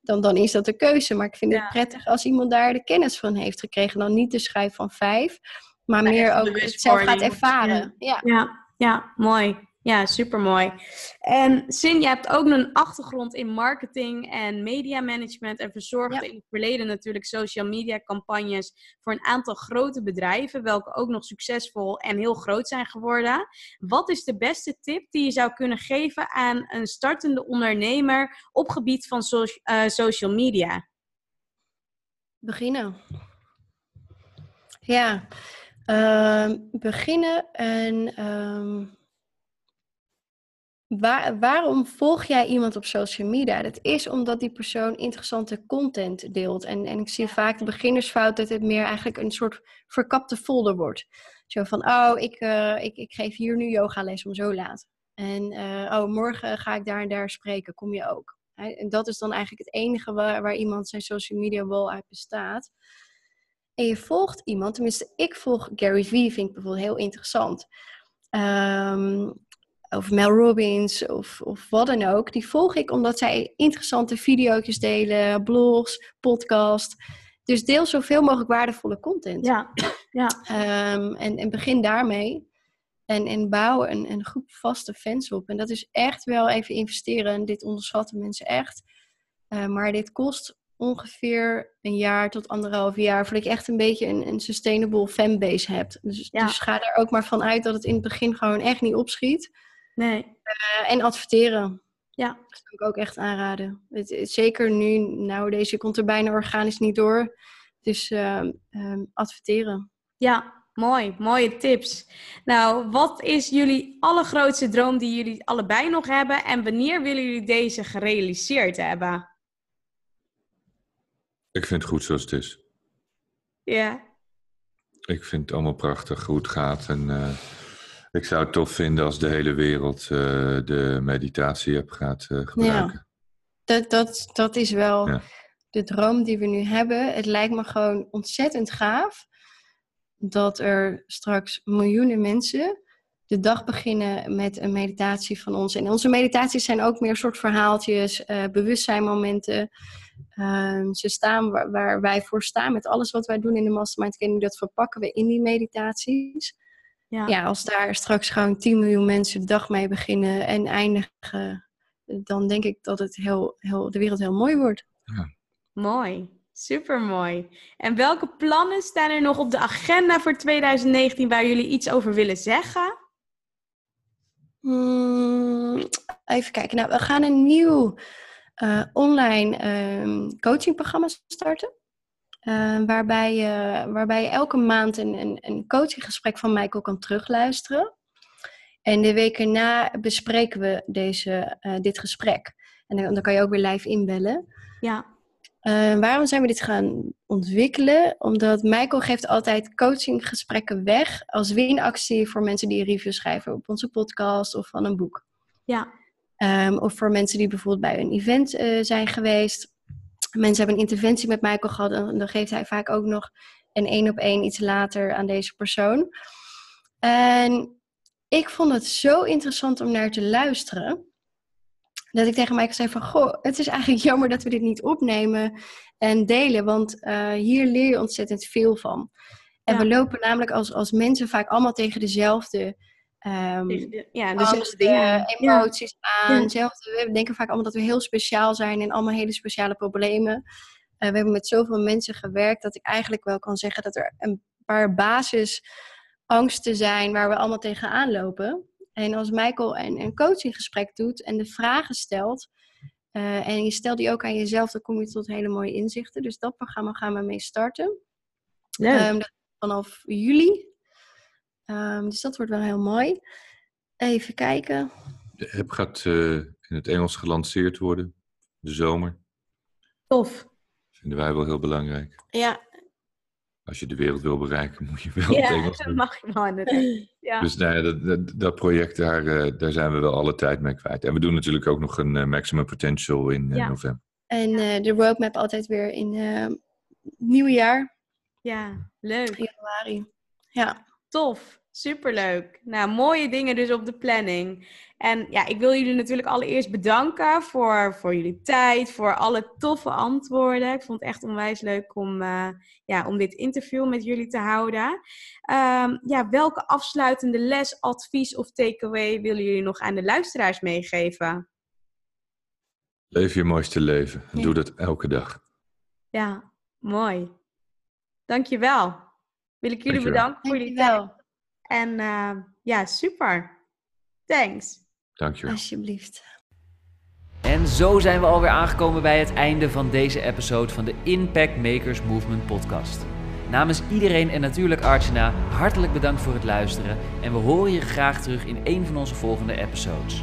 Dan, dan is dat de keuze. Maar ik vind het prettig als iemand daar de kennis van heeft gekregen. Dan niet de schijf van vijf, maar meer ook het zelf gaat ervaren. Ja. ja, ja, mooi. Ja, supermooi. En Sin, je hebt ook een achtergrond in marketing en media management en verzorgde in het verleden natuurlijk social media campagnes voor een aantal grote bedrijven, welke ook nog succesvol en heel groot zijn geworden. Wat is de beste tip die je zou kunnen geven aan een startende ondernemer op gebied van uh, social media? Beginnen. Ja, uh, beginnen en. Um Waar, waarom volg jij iemand op social media? Dat is omdat die persoon interessante content deelt. En, en ik zie vaak de beginnersfout dat het meer eigenlijk een soort verkapte folder wordt. Zo van, oh, ik, uh, ik, ik geef hier nu yogales om zo laat. En uh, oh, morgen ga ik daar en daar spreken, kom je ook. En dat is dan eigenlijk het enige waar, waar iemand zijn social media wel uit bestaat. En je volgt iemand, tenminste ik volg Gary Vee, vind ik bijvoorbeeld heel interessant. Um, of Mel Robbins of, of wat dan ook. Die volg ik omdat zij interessante video's delen, blogs, podcast. Dus deel zoveel mogelijk waardevolle content. Ja, ja. Um, en, en begin daarmee. En, en bouw een, een groep vaste fans op. En dat is echt wel even investeren. En dit onderschatten mensen echt. Uh, maar dit kost ongeveer een jaar tot anderhalf jaar voordat je echt een beetje een, een sustainable fanbase hebt. Dus, ja. dus ga er ook maar van uit dat het in het begin gewoon echt niet opschiet. Nee. Uh, en adverteren. Ja. Dat kan ik ook echt aanraden. Het, zeker nu, nou, deze komt er bijna organisch niet door. Dus uh, adverteren. Ja, mooi. Mooie tips. Nou, wat is jullie allergrootste droom die jullie allebei nog hebben? En wanneer willen jullie deze gerealiseerd hebben? Ik vind het goed zoals het is. Ja. Ik vind het allemaal prachtig hoe het gaat. En uh, ik zou het tof vinden als de hele wereld uh, de meditatie-app gaat uh, gebruiken. Ja, dat, dat, dat is wel de droom die we nu hebben. Het lijkt me gewoon ontzettend gaaf dat er straks miljoenen mensen de dag beginnen met een meditatie van ons. En onze meditaties zijn ook meer soort verhaaltjes, uh, bewustzijnmomenten. Ehm, ze staan waar, waar, wij voor staan met alles wat wij doen in de Mastermind Academy. Dat verpakken we in die meditaties. Ja. ja, als daar straks gewoon 10 miljoen mensen de dag mee beginnen en eindigen, dan denk ik dat het heel, heel, de wereld heel mooi wordt. Ja. Mooi, super mooi. En welke plannen staan er nog op de agenda voor 2019 waar jullie iets over willen zeggen? Hmm, even kijken. Nou, we gaan een nieuw uh, online um, coachingprogramma starten. Uh, waarbij, je, waarbij je elke maand een, een, een coachinggesprek van Michael kan terugluisteren. En de week erna bespreken we deze, uh, dit gesprek. En dan, dan, kan je ook weer live inbellen. Ja. Uh, waarom zijn we dit gaan ontwikkelen? Omdat Michael geeft altijd coachinggesprekken weg als winactie voor mensen die een review schrijven op onze podcast of van een boek. Ja. Um, of voor mensen die bijvoorbeeld bij een event uh, zijn geweest mensen hebben een interventie met Michael gehad en dan geeft hij vaak ook nog een één op één iets later aan deze persoon. En ik vond het zo interessant om naar te luisteren. Dat ik tegen Michael zei van, goh, het is eigenlijk jammer dat we dit niet opnemen en delen. Want uh, hier leer je ontzettend veel van. En we lopen namelijk als, als mensen vaak allemaal tegen dezelfde Um, ja, dus dingen, emoties aan. we denken vaak allemaal dat we heel speciaal zijn en allemaal hele speciale problemen. Uh, we hebben met zoveel mensen gewerkt dat ik eigenlijk wel kan zeggen dat er een paar basisangsten zijn waar we allemaal tegenaan lopen. En als Michael een, een coachinggesprek doet en de vragen stelt, uh, en je stelt die ook aan jezelf, dan kom je tot hele mooie inzichten. Dus dat programma gaan we mee starten. Um, vanaf juli Um, dus dat wordt wel heel mooi. Even kijken. De app gaat uh, in het Engels gelanceerd worden. De zomer. Tof. Vinden wij wel heel belangrijk. Ja, als je de wereld wil bereiken, moet je wel ja, het Engels doen. mag je wel inderdaad. Ja. Dus nou ja, dat, dat, dat, project, daar, uh, daar zijn we wel alle tijd mee kwijt. En we doen natuurlijk ook nog een uh, Maximum Potential in uh, november. En de roadmap altijd weer in nieuwe jaar. Ja, leuk. Januari. Ja. Tof. Superleuk. Nou, mooie dingen dus op de planning. En ja, ik wil jullie natuurlijk allereerst bedanken voor, voor jullie tijd, voor alle toffe antwoorden. Ik vond het echt onwijs leuk om, uh, ja, om dit interview met jullie te houden. Um, ja, welke afsluitende les, advies of takeaway willen jullie nog aan de luisteraars meegeven? Leef je mooiste leven. Doe dat elke dag. Ja, mooi. Dankjewel. Wil ik jullie bedanken voor jullie tijd. En uh, ja, super. Thanks. Dankjewel. Alsjeblieft. En zo zijn we alweer aangekomen bij het einde van deze episode van de Impact Makers Movement podcast. Namens iedereen en natuurlijk Archana, hartelijk bedankt voor het luisteren en we horen je graag terug in een van onze volgende episodes.